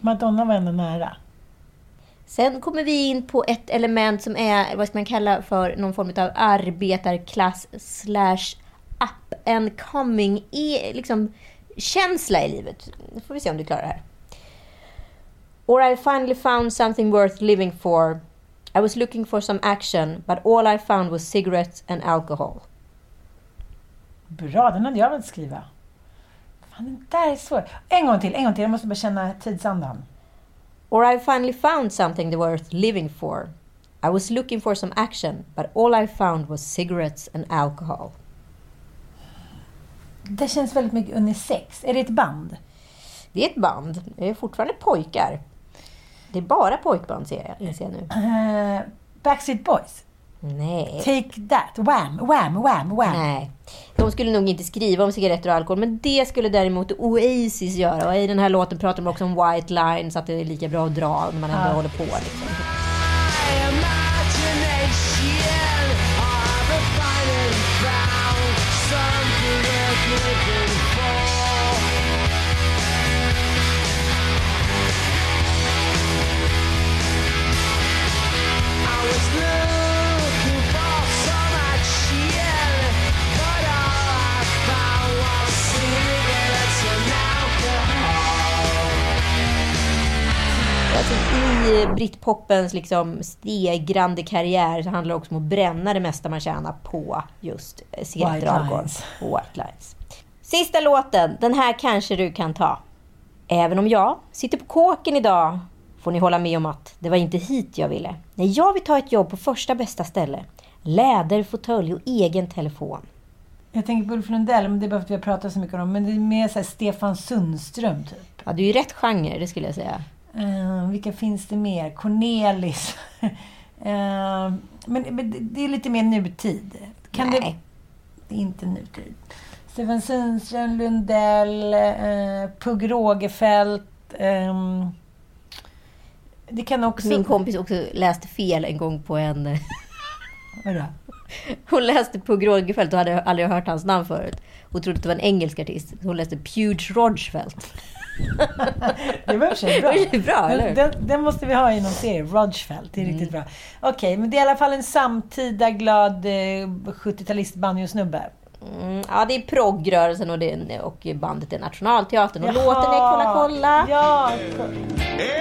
Madonna var ändå nära. Sen kommer vi in på ett element som är, vad ska man kalla för, någon form av arbetarklass slash up and coming e, liksom, känsla i livet. Nu får vi se om du klarar det här. Or I finally found something worth living for. I was looking for some action, but all I found was cigarettes and alcohol. Bra, den hade jag velat skriva. Fan, den där är svår. En gång till, en gång till. Jag måste bara känna tidsandan. Or I finally found something worth living for. I was looking for some action, but all I found was cigarettes and alcohol. Det känns väldigt mycket unisex. Är det ett band? Det är ett band. Det är fortfarande pojkar. Det är bara pojkband ser jag, inser jag nu. Uh, Backstreet Boys? Nej. Take that. Wham, wham, wham, wham. Nej. De skulle nog inte skriva om cigaretter och alkohol, men det skulle däremot Oasis göra. Och i den här låten pratar de också om white lines, att det är lika bra att dra när man ändå Ja. håller på. Liksom. Alltså, I britpopens liksom stegrande karriär så handlar det också om att bränna det mesta man tjänar på just eh, White och white lines. Sista låten, den här kanske du kan ta. Även om jag sitter på kåken idag får ni hålla med om att det var inte hit jag ville. Nej, jag vill ta ett jobb på första bästa ställe. Läderfåtölj och egen telefon. Jag tänker på Ulf Lundell, men det är bara för att vi har pratat så mycket om. Men det är mer så Stefan Sundström, typ. Ja, det är ju rätt genre, det skulle jag säga. Eh, vilka finns det mer? Cornelis. Eh, men, men det- är lite mer nutid. Kan Nej. Det, det är inte nutid. Stefan Sundström, Lundell, eh, Pugh Rogefeldt. ehm, det kan också... Min kompis också läste fel en gång på en... Vadå? Hon läste Pugh Rogefeldt och hade aldrig hört hans namn förut. Och trodde att det var en engelsk artist. Hon läste Puge Rogefeldt. Det var i bra. Det bra, eller den, den måste vi ha i någon serie. Rodgefeldt. Det är riktigt bra. Okej, men det är i alla fall en samtida glad eh, 70-talist banjosnubbe. Mm, ja, det är proggrörelsen och, det, och bandet är Nationalteatern. Och Jaha. låten är Kolla kolla. Ja,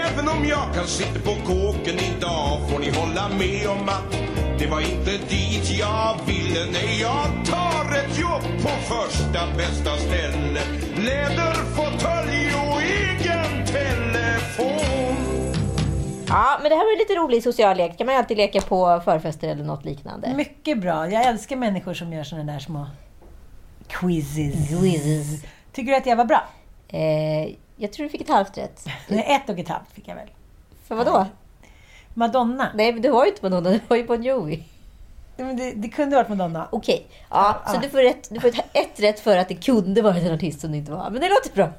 Även om jag kan sitta på kåken idag får ni hålla med om att det var inte dit jag ville. Nej, jag tar ett jobb på första bästa ställe. Läderfåtölj och egen telefon. Ja, men det här var lite rolig social lek. kan man ju alltid leka på förfester eller något liknande. mycket bra. Jag älskar människor som gör såna där små quizzes. Quizzes. Tycker du att jag var bra? Eh, jag tror du fick ett halvt rätt. Nej, ett och ett halvt fick jag väl. För vad då? Madonna. Nej, men det var ju inte Madonna, det var ju Bon Jovi. Nej, men Det, det kunde varit Madonna. Okej, ja, så Ja. du får, rätt, du får ett, ett rätt för att det kunde varit en artist som det inte var. Men det låter bra.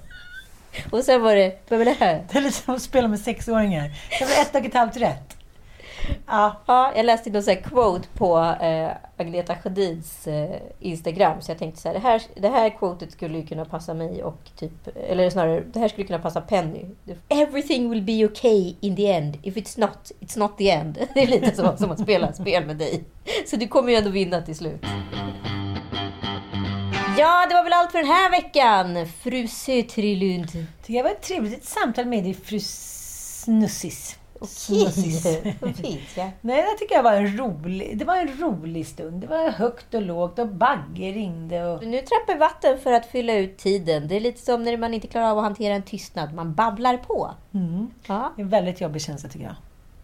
Och sen var det, vad var det här? Det är lite som att spela med sexåringar. Det var ett och ett halvt rätt. Ja, Ja, jag läste någon här quote på eh, Agneta Sjödins eh, Instagram. Så jag tänkte så här, det här, det här quotet skulle ju kunna passa mig och typ, eller snarare, det här skulle kunna passa Penny. Everything will be okay in the end. If it's not, it's not the end. Det är lite så som att spela spel med dig. Så du kommer ju ändå vinna till slut. Ja, det var väl allt för den här veckan, fru Sötrilund. jag var ett trevligt samtal med dig, fru Snussis. Okej, vad fint. Ja. Nej, det tycker jag var en rolig, det var en rolig stund. Det var högt och lågt och Bagge ringde och... Nu trappar vatten för att fylla ut tiden. Det är lite som när man inte klarar av att hantera en tystnad. Man babblar på. Mm. Ja. Det är en väldigt jobbig känsla tycker jag.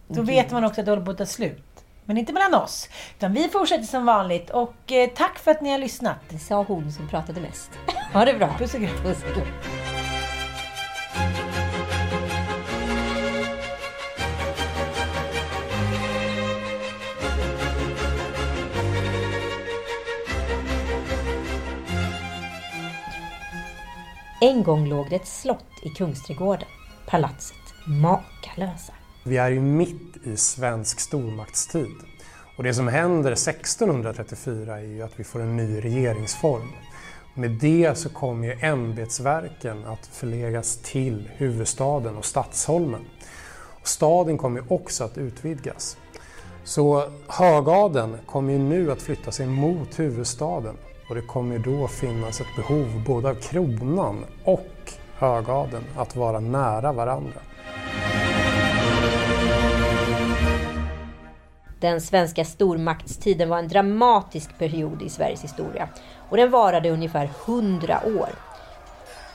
Då vet man också att det håller på att ta slut. Men inte mellan oss. Utan vi fortsätter som vanligt. Och eh, tack för att ni har lyssnat. Det sa hon som pratade mest. Ha det bra. Puss och kram. Puss och kram. En gång låg det ett slott i Kungsträdgården. Palatset Makalösa. Vi är ju mitt i svensk stormaktstid. Och det som händer 1634 är ju att vi får en ny regeringsform. Med det så kommer ju ämbetsverken att förläggas till huvudstaden och Stadsholmen. Och staden kommer ju också att utvidgas. Så högadeln kommer ju nu att flytta sig mot huvudstaden och det kommer ju då finnas ett behov både av kronan och högadeln att vara nära varandra. Den svenska stormaktstiden var en dramatisk period i Sveriges historia och den varade ungefär 100 år.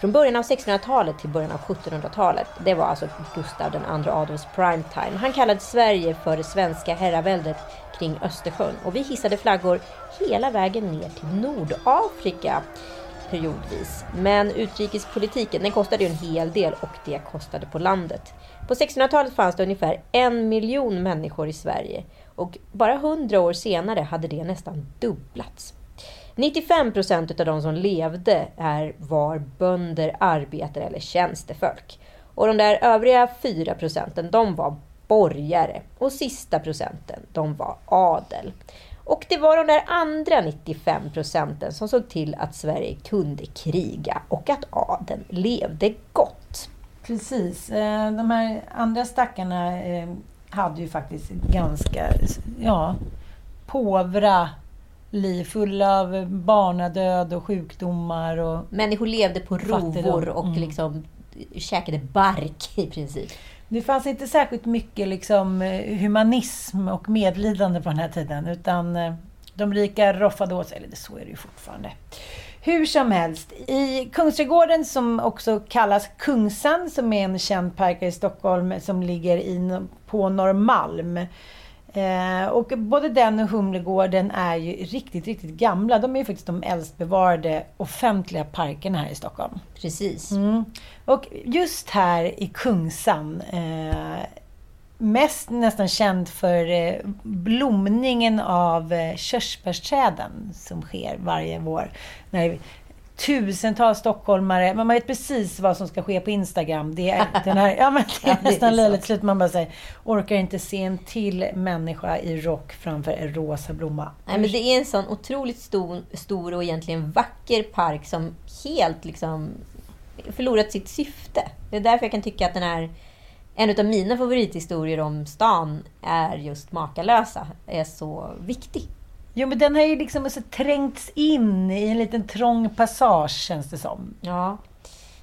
Från början av 1600-talet till början av 1700-talet, det var alltså Gustav II Adolfs primetime. Han kallade Sverige för det svenska herraväldet kring Östersjön och vi hissade flaggor hela vägen ner till Nordafrika periodvis. Men utrikespolitiken den kostade ju en hel del och det kostade på landet. På 1600-talet fanns det ungefär en miljon människor i Sverige och bara hundra år senare hade det nästan dubblats. 95 procent av de som levde är, var bönder, arbetare eller tjänstefolk. Och de där övriga 4 procenten, de var borgare. Och sista procenten, de var adel. Och det var de där andra 95 procenten som såg till att Sverige kunde kriga och att adeln levde gott. Precis. Eh, De här andra stackarna eh, hade ju faktiskt ganska, ja, påvra liv. Fulla av barnadöd och sjukdomar och... Människor levde på rovor och Mm. liksom käkade bark i princip. Det fanns inte särskilt mycket liksom, eh, humanism och medlidande på den här tiden. Utan eh, de rika roffade åt sig. Eller så är det ju fortfarande. Hur som helst. I Kungsträdgården som också kallas Kungsan, som är en känd park i Stockholm som ligger i, på Norrmalm. Eh, och både den och Humlegården är ju riktigt, riktigt gamla. De är ju faktiskt de äldst bevarade offentliga parkerna här i Stockholm. Precis. Mm. Och just här i Kungsan, eh, mest nästan känd för eh, blomningen av eh, körsbärsträden som sker varje vår. När tusentals stockholmare, men man vet precis vad som ska ske på Instagram. Det är den här, ja men det är nästan löjligt slut. Man bara säger, orkar inte se en till människa i rock framför en rosa blomma. Nej, men det är en sån otroligt stor, stor och egentligen vacker park som helt liksom förlorat sitt syfte. Det är därför jag kan tycka att den här en av mina favorithistorier om stan är just Makalösa. Är så viktig. Jo men den har ju liksom så trängts in i en liten trång passage känns det som. Ja.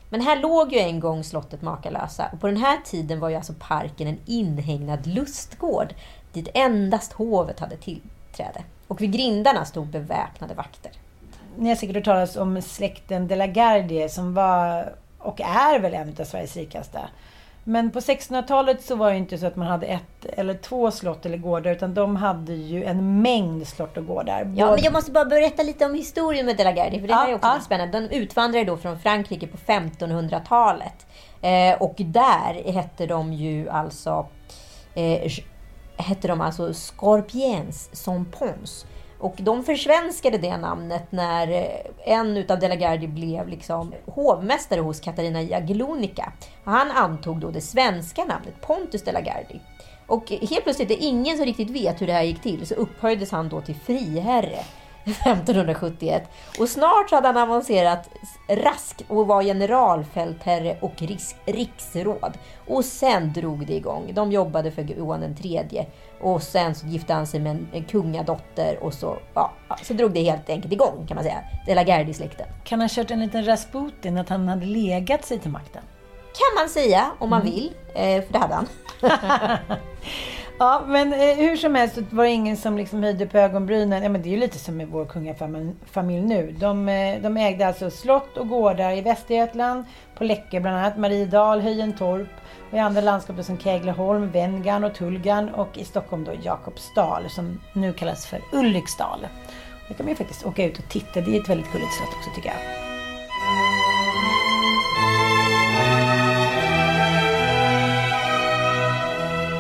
Men här låg ju en gång slottet Makalösa och på den här tiden var ju alltså parken en inhägnad lustgård dit endast hovet hade tillträde. Och vid grindarna stod beväpnade vakter. Ni har säkert hört talas om släkten de la Gardie som var och är väl en av Sveriges rikaste. Men på 1600-talet så var det inte så att man hade ett eller två slott eller gårdar utan de hade ju en mängd slott och gårdar. Ja, men jag måste bara berätta lite om historien med De la Gardie, för det Ja, är också ja. spännande. De utvandrade då från Frankrike på 1500-talet. Eh, och där hette de ju alltså eh, hette de alltså Scorpiens som Pons. Och de försvenskade det namnet när eh, en utav De la Gardie blev liksom hovmästare hos Katarina Jagellonica. Han antog då det svenska namnet Pontus De la Gardie. Och helt plötsligt, det är ingen som riktigt vet hur det här gick till, så upphöjdes han då till friherre 1571. Och snart hade han avancerat raskt och var generalfältherre och riks, riksråd. Och sen drog det igång. De jobbade för Johan tredje. Och sen så gifte han sig med en, kungadotter och så, ja, så drog det helt enkelt igång kan man säga. De la Gardie-släkten. Kan ha kört en liten Rasputin, att han hade legat sig till makten. Kan man säga om man vill, eh, för det hade han. Ja, men eh, hur som helst var det ingen som liksom höjde på ögonbrynen. Ja, men det är ju lite som med vår kungafamilj nu. De, eh, de ägde alltså slott och gårdar i Västergötland, på Läckö bland annat, Mariedal, Höjentorp och i andra landskap som Kägleholm, Venngarn och Tullgarn och i Stockholm då Jakobsdal som nu kallas för Ulriksdal. Där kan man ju faktiskt åka ut och titta. Det är ett väldigt gulligt slott också tycker jag.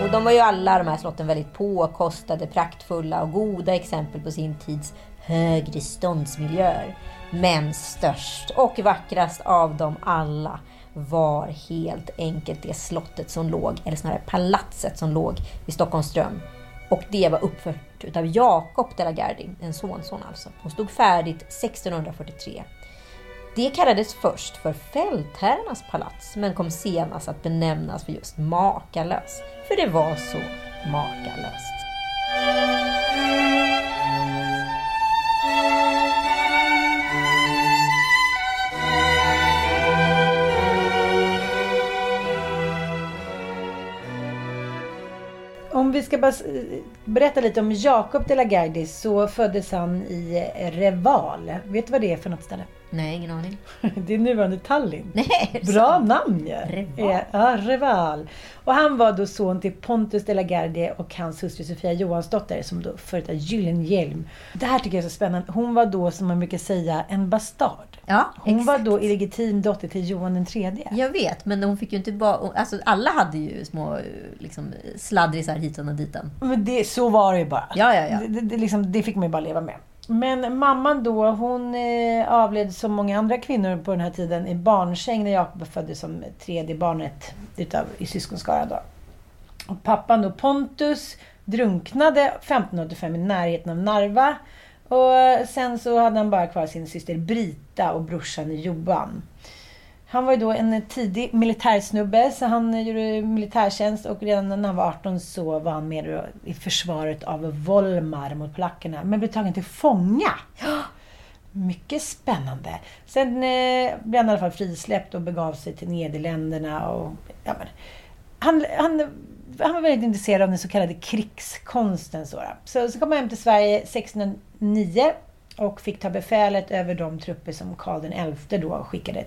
Och de var ju alla de här slotten väldigt påkostade, praktfulla och goda exempel på sin tids högre ståndsmiljöer. Men störst och vackrast av dem alla var helt enkelt det slottet som låg, eller snarare palatset som låg vid Stockholms ström. Och det var uppfört utav Jakob de la Gardie, en sonson alltså. Hon stod färdigt 1643. Det kallades först för fältherrarnas palats, men kom senast att benämnas för just makalös. För det var så makalöst. Om vi ska bara berätta lite om Jakob de la Gardie så föddes han i Reval. Vet du vad det är för något ställe? Nej, ingen aning. Det är nuvarande Tallinn. Nej, Bra namn ju! Reval. Ja, Reval. Och han var då son till Pontus de la Gardie och hans hustru Sofia Johansdotter som då före detta Gyllenhielm. Det här tycker jag är så spännande. Hon var då, som man brukar säga, en bastard. Ja, Hon exakt. var då illegitim dotter till Johan tredje. Jag vet, men hon fick ju inte bara... Alltså, alla hade ju små liksom, sladdrisar hitan och ditan. Men det, så var det ju bara. Ja, ja, ja. Det, det, det, liksom, det fick man ju bara leva med. Men mamman då, hon eh, avled som många andra kvinnor på den här tiden i barnsäng när Jakob föddes som tredje barnet utav, i syskonskaran. Då. Och pappan då, Pontus, drunknade 1585 i närheten av Narva. Och sen så hade han bara kvar sin syster Brita och brorsan Johan. Han var ju då en tidig militärsnubbe, så han gjorde militärtjänst och redan när han var 18 så var han med i försvaret av Volmar mot polackerna, men blev tagen till fånga. Mycket spännande. Sen eh, blev han i alla fall frisläppt och begav sig till Nederländerna. Och, ja, men, han, han, han var väldigt intresserad av den så kallade krigskonsten. Så, så, så kom han hem till Sverige 1609 och fick ta befälet över de trupper som Karl XI då skickade.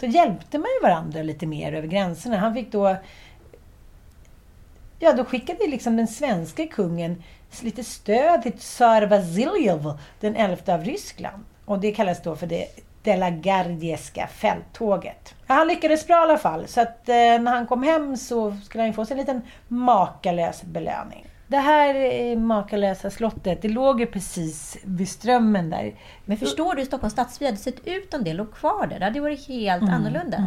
Då hjälpte man ju varandra lite mer över gränserna. Han fick då... Ja, då skickade liksom den svenska kungen lite stöd till tsar Vasiljev den 11 av Ryssland. Och det kallas då för det Delagardieska fälttåget. Ja, han lyckades bra i alla fall. Så att eh, när han kom hem så skulle han få sig en liten makalös belöning. Det här makalösa slottet, det låg ju precis vid strömmen där. Men förstår du hur Stockholms stadsby hade sett ut om det låg kvar där? Det hade varit helt Mm, annorlunda.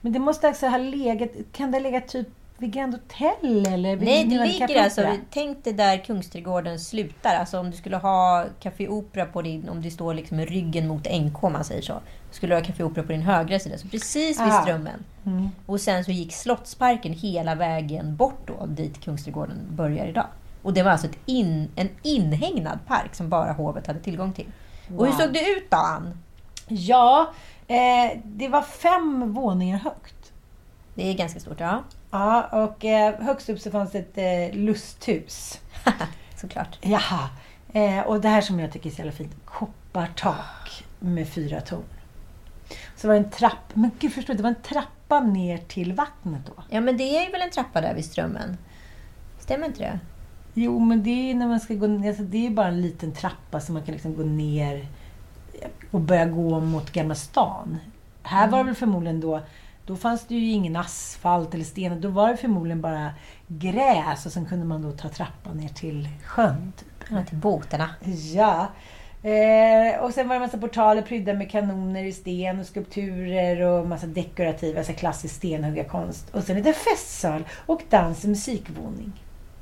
Men det måste alltså ha legat, kan det ha legat typ vid Grand Hotel eller? Nej, det ligger alltså... Tänk dig där Kungsträdgården slutar. Alltså om du skulle ha Café Opera på din... Om du står liksom med ryggen mot NK, om man säger så. Skulle du ha Café Opera på din högra sida. Så precis vid Aha. Strömmen. Mm. Och sen så gick Slottsparken hela vägen bort då, dit Kungsträdgården börjar idag. Och det var alltså in, en inhägnad park som bara hovet hade tillgång till. Och hur Wow. såg det ut då, Ann? Ja, eh, det var fem våningar högt. Det är ganska stort, ja. Ja, och eh, högst upp så fanns ett eh, lusthus. Såklart. Jaha. Eh, och det här som jag tycker är så jävla fint. Koppartak med fyra torn. Så var det en trappa. Men gud, förstår du? Det var en trappa ner till vattnet då. Ja, men det är ju väl en trappa där vid Strömmen? Stämmer inte det? Jo, men det är när man ska gå ner. Alltså, det är bara en liten trappa som man kan liksom gå ner och börja gå mot Gamla stan. Här var det väl förmodligen då då fanns det ju ingen asfalt eller sten. Då var det förmodligen bara gräs och sen kunde man då ta trappan ner till sjön. Typ. Ja, till båtarna. Ja. Eh, och sen var det massa portaler prydda med kanoner i sten och skulpturer och massa dekorativa, alltså klassisk stenhuggarkonst. Och sen lite festsal och dans och musikvåning.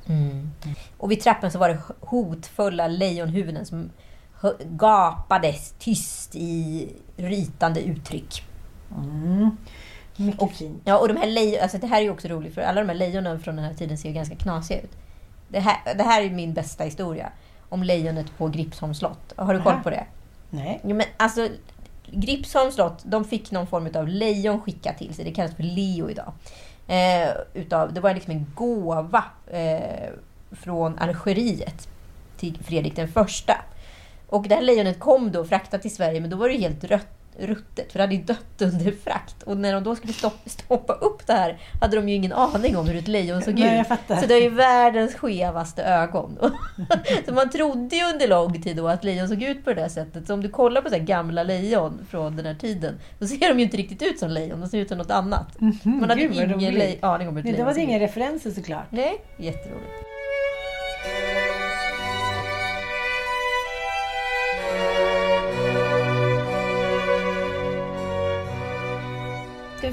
Mm. Och vid trappan så var det hotfulla lejonhuvuden som gapade tyst i rytande uttryck. Mm. Mycket Och, fint. ja, och de här lejon, alltså det här är ju också roligt för alla de här lejonen från den här tiden ser ju ganska knasiga ut. Det här, det här är min bästa historia. Om lejonet på Gripsholms slott. Har du koll på det? Nej. Ja, men alltså, Gripsholms slott, de fick någon form av lejon skickat till sig. Det kallas för leo idag. Eh, utav, det var liksom en gåva eh, från Algeriet till Fredrik den första. Och det här lejonet kom då fraktat till Sverige, men då var det helt rött, ruttet, för det hade ju dött under frakt. Och när de då skulle stoppa, stoppa upp det här hade de ju ingen aning om hur ett lejon såg Nej, ut. Så det är ju världens skevaste ögon. så man trodde ju under lång tid då att lejon såg ut på det där sättet. Så om du kollar på så gamla lejon från den här tiden, då ser de ju inte riktigt ut som lejon, de ser ut som något annat. Man hade Gud, ingen aning om hur ett Nej, det lejon var såg inga ut. referenser såklart. Nej, jätteroligt.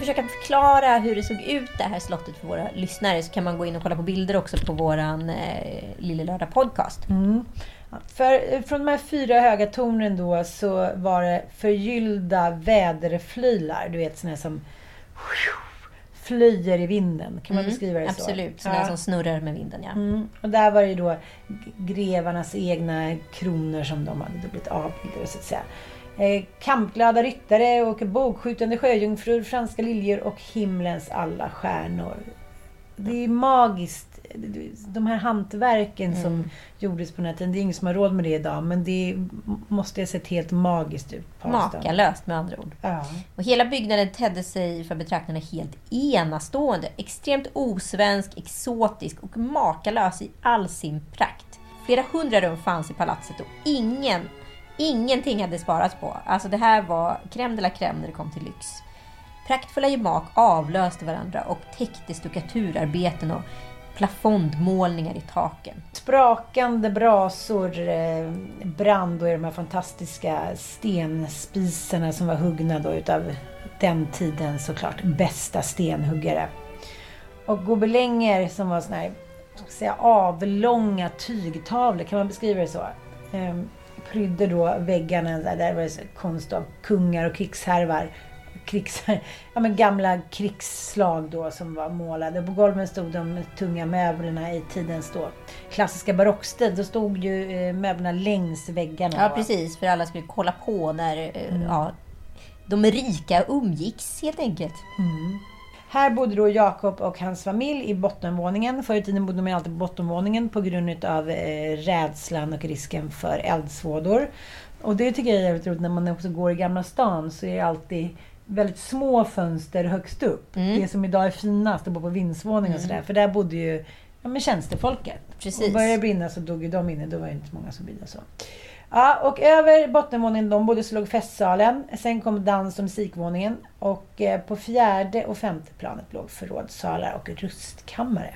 Försöka förklara hur det såg ut det här slottet för våra lyssnare så kan man gå in och kolla på bilder också på våran eh, Lille Lördag podcast. Mm. För eh, från de här fyra höga tornen då så var det förgyllda väderflylar. Du vet här som flyger i vinden. Kan man beskriva det så? Mm, Absolut, sådana Ja. som snurrar med vinden ja. Mm. Och där var det ju då grevarnas egna kronor som de hade blivit avbildade så att säga. Eh, kampglada ryttare och bågskjutande sjöjungfrur, franska liljor och himlens alla stjärnor. Det är magiskt de här hantverken Mm. som gjordes på den här tiden, det är ingen som har råd med det idag, men det måste ha sett helt magiskt ut. Makalöst med andra ord. Ja. Och hela byggnaden tedde sig för betraktarna helt enastående. Extremt osvensk, exotisk och makalös i all sin prakt. Flera hundra rum fanns i palatset och ingen, ingenting hade sparats på. Alltså det här var crème de la crème när det kom till lyx. Praktfulla gemak avlöste varandra och täckte stuckaturarbeten och plafondmålningar i taken. Sprakande brasor eh, brann då i de här fantastiska stenspisarna som var huggna då utav den tiden såklart bästa stenhuggare. Och gobelänger som var såna här, säga, avlånga tygtavlor, kan man beskriva det så? Ehm, Prydde då väggarna, där var det konst av kungar och krigshärvar. Krigs, ja, men gamla krigsslag då som var målade. På golven stod de tunga möblerna i tidens då klassiska barockstil. Då stod ju eh, möblerna längs väggarna. Ja precis, för alla skulle kolla på när eh, ja, de rika umgicks helt enkelt. Här bodde då Jakob och hans familj i bottenvåningen. Förr i tiden bodde man alltid på bottenvåningen på grund av eh, rädslan och risken för eldsvådor. Och det tycker jag är jävligt roligt när man också går i Gamla stan så är det alltid väldigt små fönster högst upp. Mm. Det som idag är finast att bo på vindsvåning och sådär. För där bodde ju ja, men tjänstefolket. Precis. Och började det brinna så dog ju de inne. Då var det inte många som byggde så. Ja, och över bottenvåningen de bodde så låg festsalen. Sen kom dans och musikvåningen. Och eh, på fjärde och femte planet låg förrådssalar och rustkammare.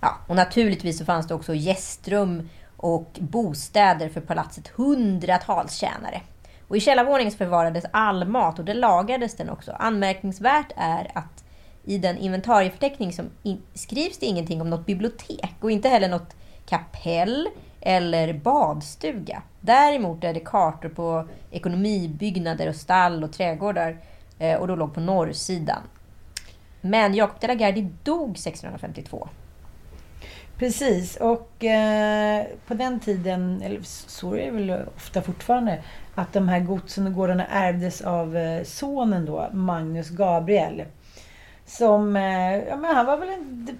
Ja, och naturligtvis så fanns det också gästrum och bostäder för palatset hundratals tjänare. Och i källarvåningen förvarades all mat och det lagades den också. Anmärkningsvärt är att i den inventarieförteckning som in- skrivs det ingenting om något bibliotek och inte heller något kapell eller badstuga. Däremot är det kartor på ekonomibyggnader och stall och trädgårdar eh, och då låg på norrsidan. Men Jacob de la Gardie dog 1652. Precis, och eh, på den tiden, eller så är det väl ofta fortfarande, att de här godsen och gårdarna ärvdes av eh, sonen då, Magnus Gabriel. Som, eh, ja men han var väl en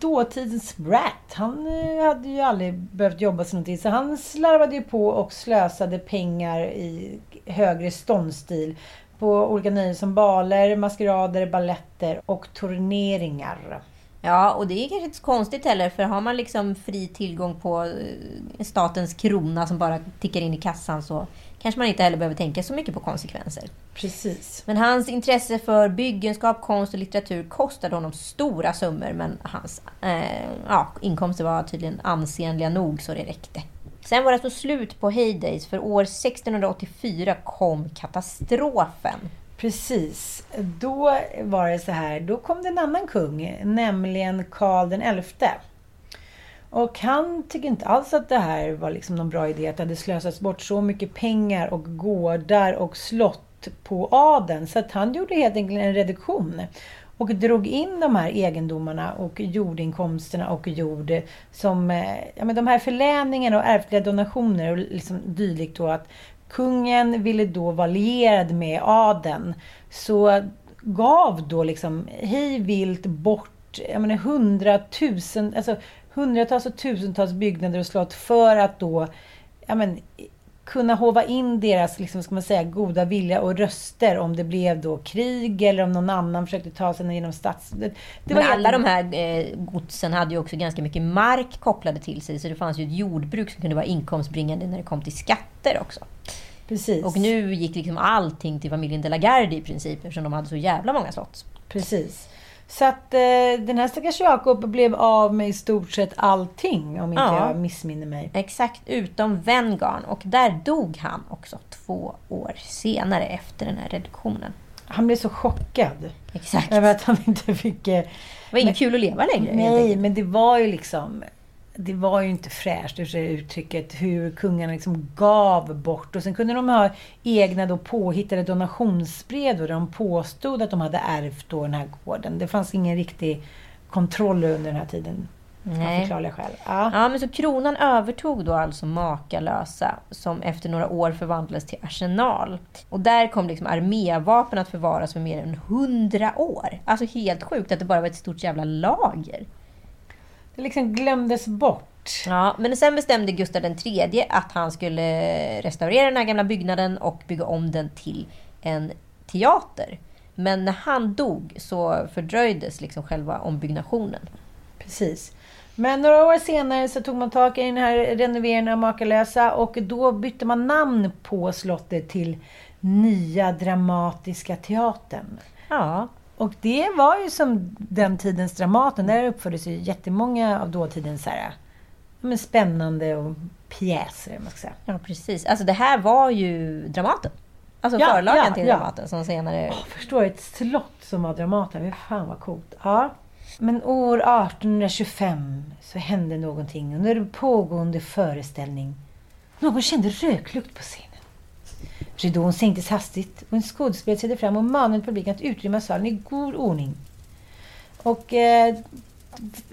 dåtidens brat. Han eh, hade ju aldrig behövt jobba sig någonting. Så han slarvade ju på och slösade pengar i högre ståndstil på olika nöjen som baler, maskerader, balletter och turneringar. Ja, och det är kanske inte så konstigt heller, för har man liksom fri tillgång på eh, statens krona som bara tickar in i kassan så kanske man inte heller behöver tänka så mycket på konsekvenser. Precis. Men hans intresse för byggenskap, konst och litteratur kostade honom stora summor, men hans eh, ja, inkomster var tydligen ansenliga nog så det räckte. Sen var det alltså slut på heydays, för år 1684 kom katastrofen. Precis. Då var det så här, då kom det en annan kung, nämligen Karl den XI. Och han tycker inte alls att det här var liksom någon bra idé, att det hade slösats bort så mycket pengar och gårdar och slott på adeln. Så att han gjorde helt enkelt en reduktion och drog in de här egendomarna och jordinkomsterna och jord som, eh, ja men de här förläningarna och ärftliga donationer och liksom dylikt då att kungen ville då vara lierad med adeln. Så gav då liksom hej vilt bort jag menar, hundratusen, alltså hundratals och tusentals byggnader och slott för att då ja men, kunna hova in deras liksom, ska man säga, goda vilja och röster om det blev då krig eller om någon annan försökte ta sig genom stats... Det, det Men alla jätte- de här eh, godsen hade ju också ganska mycket mark kopplade till sig, så det fanns ju ett jordbruk som kunde vara inkomstbringande när det kom till skatter också. Precis. Och nu gick liksom allting till familjen de la Gardie i princip, eftersom de hade så jävla många slott. Precis. Så att eh, den här stackars Jakob blev av med i stort sett allting om inte Ja. jag missminner mig. Exakt, utom Vengarn. Och där dog han också två år senare efter den här reduktionen. Han blev så chockad Exakt. över att han inte fick... Eh, Det var inget kul att leva längre. nej, men det var ju liksom... Det var ju inte fräscht, ur det uttrycket, hur kungarna liksom gav bort. Och sen kunde de ha egna då påhittade donationsbrev då, där de påstod att de hade ärvt då den här gården. Det fanns ingen riktig kontroll under den här tiden. Nej. förklarliga skäl. Ja. Ja, men så kronan övertog då alltså Makalösa som efter några år förvandlades till arsenal. Och där kom liksom armévapen att förvaras för mer än hundra år. Alltså helt sjukt att det bara var ett stort jävla lager. Det liksom glömdes bort. Ja, men sen bestämde Gustav III att han skulle restaurera den här gamla byggnaden och bygga om den till en teater. Men när han dog så fördröjdes liksom själva ombyggnationen. Precis. Men några år senare så tog man tag i den här renoveringen av Makalösa och då bytte man namn på slottet till Nya Dramatiska Teatern. Ja, Och det var ju som den tidens Dramaten. Där uppfördes ju jättemånga av dåtidens så här, men spännande och pjäser, man ska säga. ja precis. Alltså det här var ju Dramaten. Alltså Ja, förlagen ja, till ja. Dramaten som senare... Jag förstår, ett slott som var Dramaten. Men fan vad coolt. Ja. Men år 1825 så hände någonting under en pågående föreställning. Någon kände röklukt på scenen. Ridån sänktes hastigt och en skådespelare trädde fram och manade publiken att utrymma salen i god ordning. Och eh,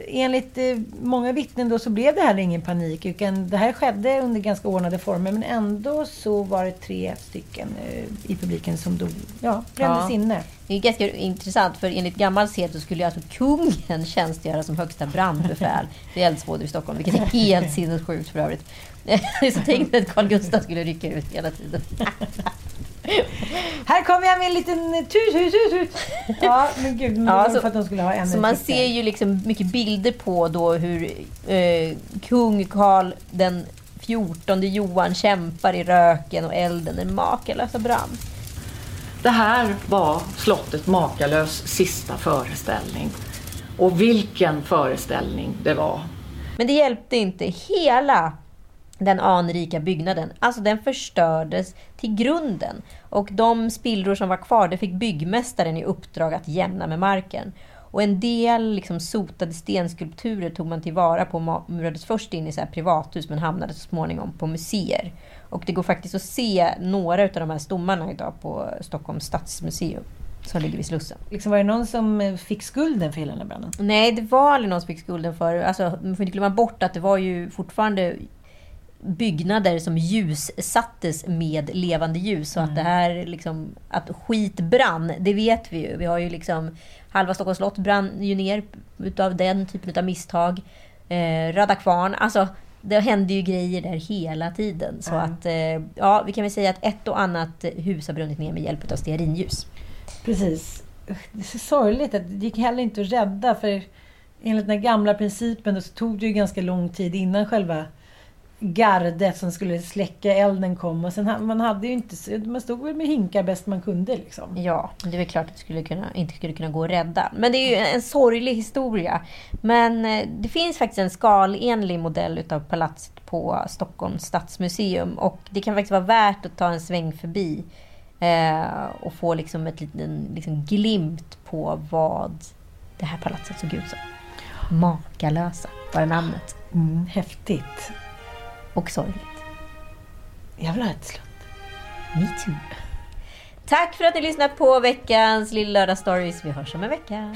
enligt eh, många vittnen då så blev det här ingen panik utan det här skedde under ganska ordnade former men ändå så var det tre stycken eh, i publiken som dog, ja, brändes Ja. inne. Det är ganska intressant för enligt gammal sed så skulle ju alltså kungen tjänstgöra som högsta brandbefäl vid eldsvådor i Stockholm. Vilket är helt sinnessjukt för övrigt. Det är så tänkt att Carl Gustaf skulle rycka ut hela tiden. Här kommer jag med en liten tut, tut, tut, tut. Ja, men gud, men Ja, så- för att de skulle ha en Så man ser ju liksom mycket bilder på då hur eh, kung Karl den 14 Johan kämpar i röken och elden när makalösa brann. Det här var slottet Makalös sista föreställning. Och vilken föreställning det var. Men det hjälpte inte. Hela den anrika byggnaden, alltså den förstördes till grunden. Och de spillror som var kvar, det fick byggmästaren i uppdrag att jämna med marken. Och en del liksom sotade stenskulpturer tog man tillvara på och murades först in i så privathus men hamnade så småningom på museer. Och det går faktiskt att se några av de här stommarna idag på Stockholms stadsmuseum som ligger vid Slussen. Liksom, var det någon som eh, fick skulden för hela den här branden? Nej, det var aldrig någon som fick skulden för Alltså, man får inte glömma bort att det var ju fortfarande byggnader som ljussattes med levande ljus. Så att det här liksom, att skit brann, det vet vi ju. Vi har ju liksom halva Stockholms slott brann ju ner utav den typen av misstag. Eh, Röda Kvarn, alltså det hände ju grejer där hela tiden. Så att, eh, ja, vi kan väl säga att ett och annat hus har brunnit ner med hjälp av stearinljus. Precis. Det är så sorgligt att det gick heller inte att rädda för enligt den gamla principen så tog det ju ganska lång tid innan själva gardet som skulle släcka elden kom. Och sen, man hade ju inte, man stod väl med hinkar bäst man kunde liksom. Ja, det är klart att det skulle kunna, inte skulle kunna gå att rädda. Men det är ju en sorglig historia. Men eh, det finns faktiskt en skalenlig modell utav palatset på Stockholms stadsmuseum. Och det kan faktiskt vara värt att ta en sväng förbi. Eh, och få liksom ett liten liksom glimt på vad det här palatset såg ut som. Makalösa var namnet. Mm, häftigt. Och sorgligt. Jag vill ha ett slott. Me too. Tack för att ni lyssnat på veckans Lilla Lördag Stories. Vi hörs om en vecka.